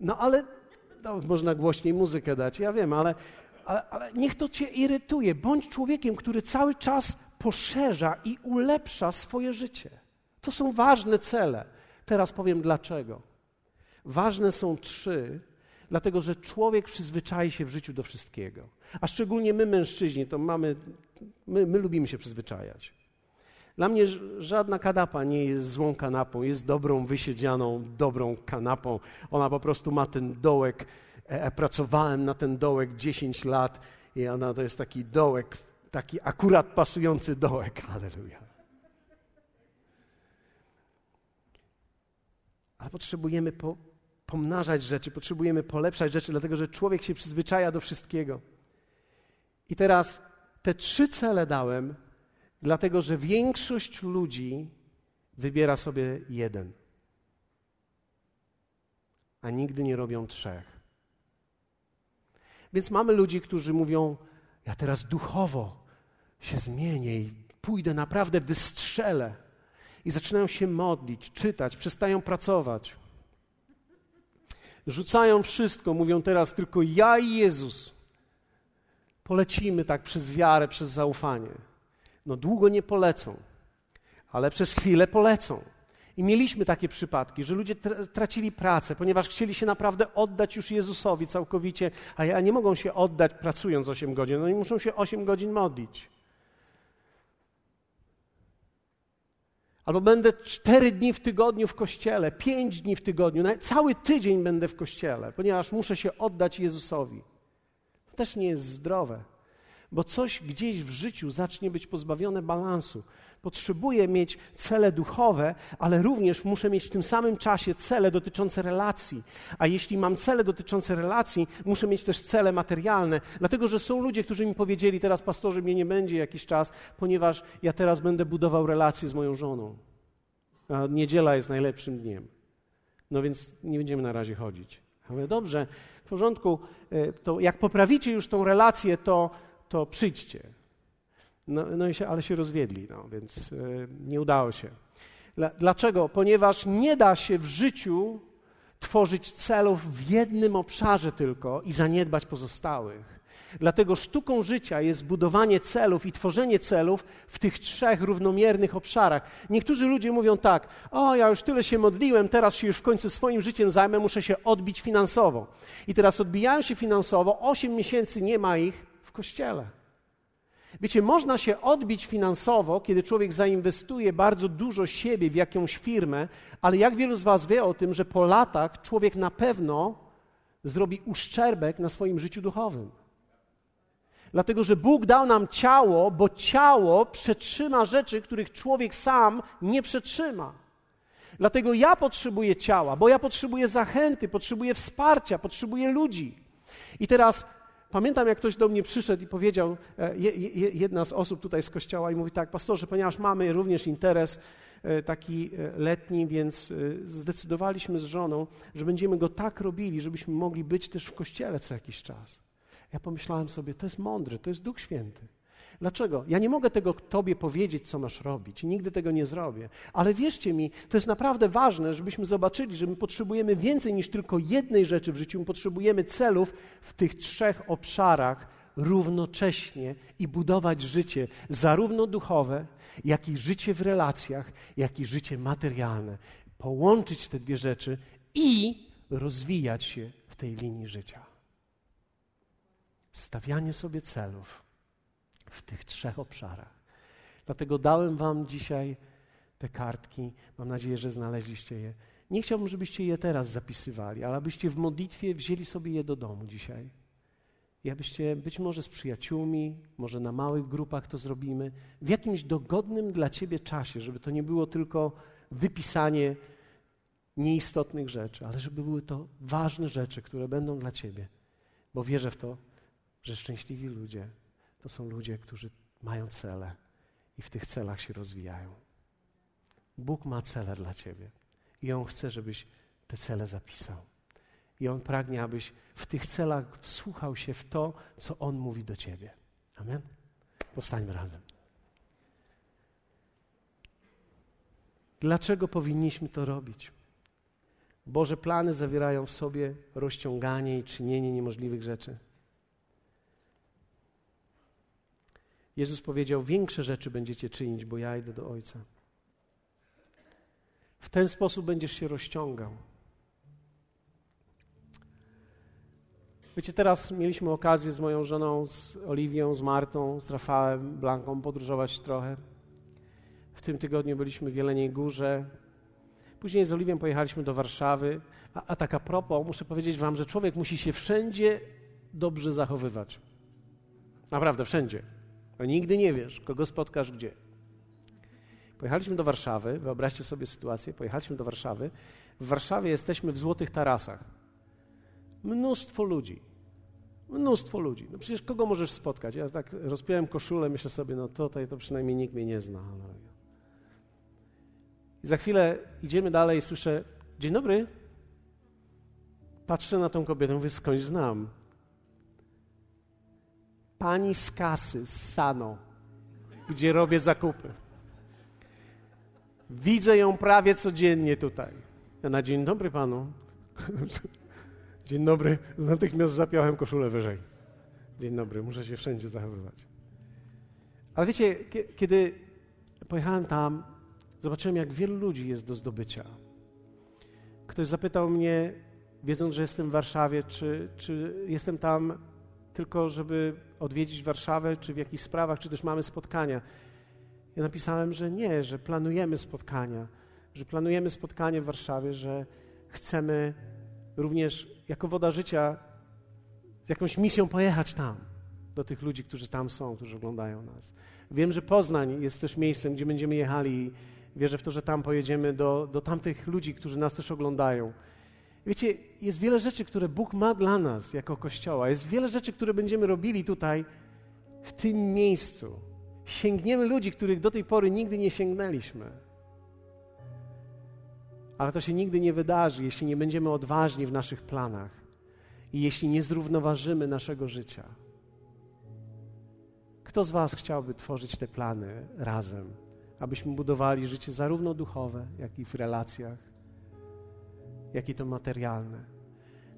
No ale no, można głośniej muzykę dać, ja wiem, ale, ale, ale niech to cię irytuje. Bądź człowiekiem, który cały czas poszerza i ulepsza swoje życie. To są ważne cele. Teraz powiem dlaczego. Ważne są trzy, dlatego że człowiek przyzwyczai się w życiu do wszystkiego. A szczególnie my, mężczyźni, to mamy, my, my lubimy się przyzwyczajać. Dla mnie żadna kanapa nie jest złą kanapą, jest dobrą, wysiedzianą, dobrą kanapą. Ona po prostu ma ten dołek. E, e pracowałem na ten dołek 10 lat i ona to jest taki dołek, taki akurat pasujący dołek. Halleluja. Ale potrzebujemy po, pomnażać rzeczy, potrzebujemy polepszać rzeczy, dlatego że człowiek się przyzwyczaja do wszystkiego. I teraz te trzy cele dałem, dlatego że większość ludzi wybiera sobie jeden, a nigdy nie robią trzech. Więc mamy ludzi, którzy mówią: Ja teraz duchowo się zmienię i pójdę naprawdę, wystrzelę. I zaczynają się modlić, czytać, przestają pracować. Rzucają wszystko, mówią teraz tylko ja i Jezus. Polecimy tak przez wiarę, przez zaufanie. No długo nie polecą, ale przez chwilę polecą. I mieliśmy takie przypadki, że ludzie tracili pracę, ponieważ chcieli się naprawdę oddać już Jezusowi całkowicie, a ja nie mogą się oddać pracując 8 godzin, no i muszą się 8 godzin modlić. Albo będę cztery dni w tygodniu w kościele, pięć dni w tygodniu, cały tydzień będę w kościele, ponieważ muszę się oddać Jezusowi. To też nie jest zdrowe, bo coś gdzieś w życiu zacznie być pozbawione balansu. Potrzebuję mieć cele duchowe, ale również muszę mieć w tym samym czasie cele dotyczące relacji. A jeśli mam cele dotyczące relacji, muszę mieć też cele materialne. Dlatego, że są ludzie, którzy mi powiedzieli, teraz pastorze mnie nie będzie jakiś czas, ponieważ ja teraz będę budował relacje z moją żoną. A niedziela jest najlepszym dniem. No więc nie będziemy na razie chodzić. Mówię, dobrze, w porządku, e, to jak poprawicie już tą relację, to, to przyjdźcie. No, no i się, ale się rozwiedli, no, więc yy, nie udało się. Dlaczego? Ponieważ nie da się w życiu tworzyć celów w jednym obszarze tylko i zaniedbać pozostałych. Dlatego sztuką życia jest budowanie celów i tworzenie celów w tych trzech równomiernych obszarach. Niektórzy ludzie mówią tak: O, ja już tyle się modliłem, teraz się już w końcu swoim życiem zajmę, muszę się odbić finansowo. I teraz odbijają się finansowo, osiem miesięcy nie ma ich kościele. Wiecie, można się odbić finansowo, kiedy człowiek zainwestuje bardzo dużo siebie w jakąś firmę, ale jak wielu z Was wie o tym, że po latach człowiek na pewno zrobi uszczerbek na swoim życiu duchowym. Dlatego, że Bóg dał nam ciało, bo ciało przetrzyma rzeczy, których człowiek sam nie przetrzyma. Dlatego ja potrzebuję ciała, bo ja potrzebuję zachęty, potrzebuję wsparcia, potrzebuję ludzi. I teraz Pamiętam, jak ktoś do mnie przyszedł i powiedział, e, jedna z osób tutaj z kościoła, i mówi tak, pastorze, ponieważ mamy również interes e, taki e, letni, więc zdecydowaliśmy z żoną, że będziemy go tak robili, żebyśmy mogli być też w kościele co jakiś czas. Ja pomyślałem sobie, to jest mądre, to jest Duch Święty. Dlaczego? Ja nie mogę tego Tobie powiedzieć, co masz robić nigdy tego nie zrobię. Ale wierzcie mi, to jest naprawdę ważne, żebyśmy zobaczyli, że my potrzebujemy więcej niż tylko jednej rzeczy w życiu. My potrzebujemy celów w tych trzech obszarach równocześnie i budować życie, zarówno duchowe, jak i życie w relacjach, jak i życie materialne. Połączyć te dwie rzeczy i rozwijać się w tej linii życia. Stawianie sobie celów w tych trzech obszarach. Dlatego dałem Wam dzisiaj te kartki. Mam nadzieję, że znaleźliście je. Nie chciałbym, żebyście je teraz zapisywali, ale abyście w modlitwie wzięli sobie je do domu dzisiaj. I abyście być może z przyjaciółmi, może na małych grupach to zrobimy, w jakimś dogodnym dla Ciebie czasie, żeby to nie było tylko wypisanie nieistotnych rzeczy, ale żeby były to ważne rzeczy, które będą dla Ciebie. Bo wierzę w to, że szczęśliwi ludzie to są ludzie, którzy mają cele i w tych celach się rozwijają. Bóg ma cele dla Ciebie i On chce, żebyś te cele zapisał. I On pragnie, abyś w tych celach wsłuchał się w to, co On mówi do Ciebie. Amen? Powstańmy razem. Dlaczego powinniśmy to robić? Boże plany zawierają w sobie rozciąganie i czynienie niemożliwych rzeczy. Jezus powiedział: Większe rzeczy będziecie czynić, bo ja idę do Ojca. W ten sposób będziesz się rozciągał. Wiecie, teraz mieliśmy okazję z moją żoną, z Oliwią, z Martą, z Rafałem, Blanką podróżować trochę. W tym tygodniu byliśmy w Jeleniej Górze. Później z Oliwią pojechaliśmy do Warszawy. A, a tak a propos, muszę powiedzieć wam, że człowiek musi się wszędzie dobrze zachowywać. Naprawdę, wszędzie. Bo nigdy nie wiesz, kogo spotkasz gdzie. Pojechaliśmy do Warszawy, wyobraźcie sobie sytuację, pojechaliśmy do Warszawy. W Warszawie jesteśmy w Złotych Tarasach. Mnóstwo ludzi. Mnóstwo ludzi. No przecież kogo możesz spotkać? Ja tak rozpiąłem koszulę, myślę sobie, no tutaj to przynajmniej nikt mnie nie zna. No. I za chwilę idziemy dalej i słyszę, dzień dobry. Patrzę na tą kobietę, mówię, skądś znam. Pani z kasy, z Sano, gdzie robię zakupy. Widzę ją prawie codziennie tutaj. Ja na dzień dobry panu. Dzień dobry. Natychmiast zapiąłem koszulę wyżej. Dzień dobry, muszę się wszędzie zachowywać. Ale wiecie, kiedy pojechałem tam, zobaczyłem, jak wielu ludzi jest do zdobycia. Ktoś zapytał mnie, wiedząc, że jestem w Warszawie, czy, czy jestem tam tylko, żeby odwiedzić Warszawę, czy w jakichś sprawach, czy też mamy spotkania. Ja napisałem, że nie, że planujemy spotkania, że planujemy spotkanie w Warszawie, że chcemy również jako woda życia z jakąś misją pojechać tam, do tych ludzi, którzy tam są, którzy oglądają nas. Wiem, że Poznań jest też miejscem, gdzie będziemy jechali i wierzę w to, że tam pojedziemy do, do tamtych ludzi, którzy nas też oglądają. Wiecie, jest wiele rzeczy, które Bóg ma dla nas jako Kościoła. Jest wiele rzeczy, które będziemy robili tutaj, w tym miejscu. Sięgniemy ludzi, których do tej pory nigdy nie sięgnęliśmy. Ale to się nigdy nie wydarzy, jeśli nie będziemy odważni w naszych planach i jeśli nie zrównoważymy naszego życia. Kto z Was chciałby tworzyć te plany razem, abyśmy budowali życie zarówno duchowe, jak i w relacjach, jak i to materialne?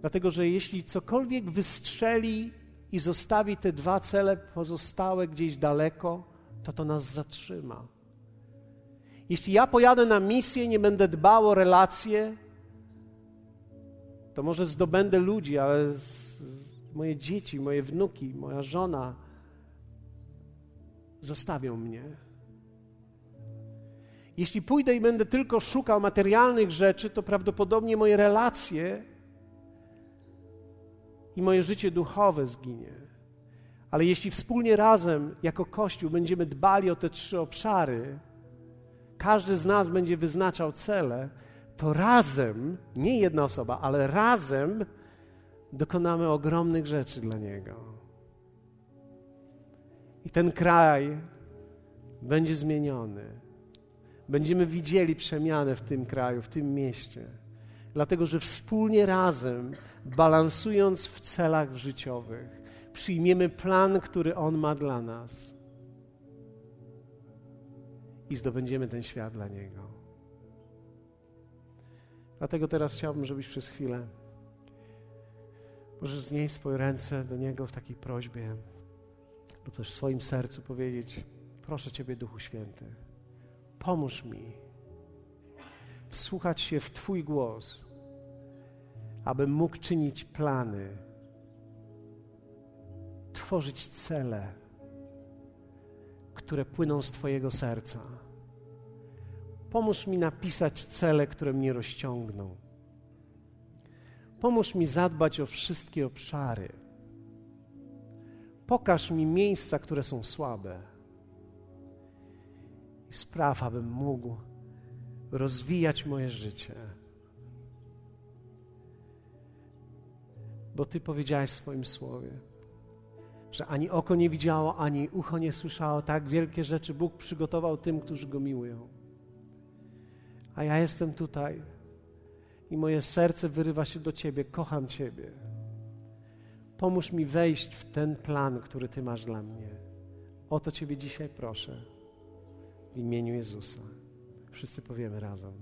Dlatego, że jeśli cokolwiek wystrzeli i zostawi te dwa cele pozostałe gdzieś daleko, to to nas zatrzyma. Jeśli ja pojadę na misję, nie będę dbał o relacje, to może zdobędę ludzi, ale z, z moje dzieci, moje wnuki, moja żona zostawią mnie. Jeśli pójdę i będę tylko szukał materialnych rzeczy, to prawdopodobnie moje relacje i moje życie duchowe zginie. Ale jeśli wspólnie razem, jako Kościół, będziemy dbali o te trzy obszary, każdy z nas będzie wyznaczał cele, to razem, nie jedna osoba, ale razem dokonamy ogromnych rzeczy dla Niego. I ten kraj będzie zmieniony. Będziemy widzieli przemianę w tym kraju, w tym mieście. Dlatego, że wspólnie razem, balansując w celach życiowych, przyjmiemy plan, który On ma dla nas i zdobędziemy ten świat dla Niego. Dlatego teraz chciałbym, żebyś przez chwilę możesz znieść swoje ręce do Niego w takiej prośbie lub też w swoim sercu powiedzieć proszę Ciebie, Duchu Święty, pomóż mi wsłuchać się w Twój głos, abym mógł czynić plany, tworzyć cele, które płyną z Twojego serca. Pomóż mi napisać cele, które mnie rozciągną. Pomóż mi zadbać o wszystkie obszary. Pokaż mi miejsca, które są słabe. I spraw, abym mógł rozwijać moje życie. Bo Ty powiedziałeś w swoim słowie, że ani oko nie widziało, ani ucho nie słyszało, tak wielkie rzeczy Bóg przygotował tym, którzy Go miłują. A ja jestem tutaj i moje serce wyrywa się do Ciebie, kocham Ciebie. Pomóż mi wejść w ten plan, który Ty masz dla mnie. O to Ciebie dzisiaj proszę. W imieniu Jezusa. Wszyscy powiemy razem.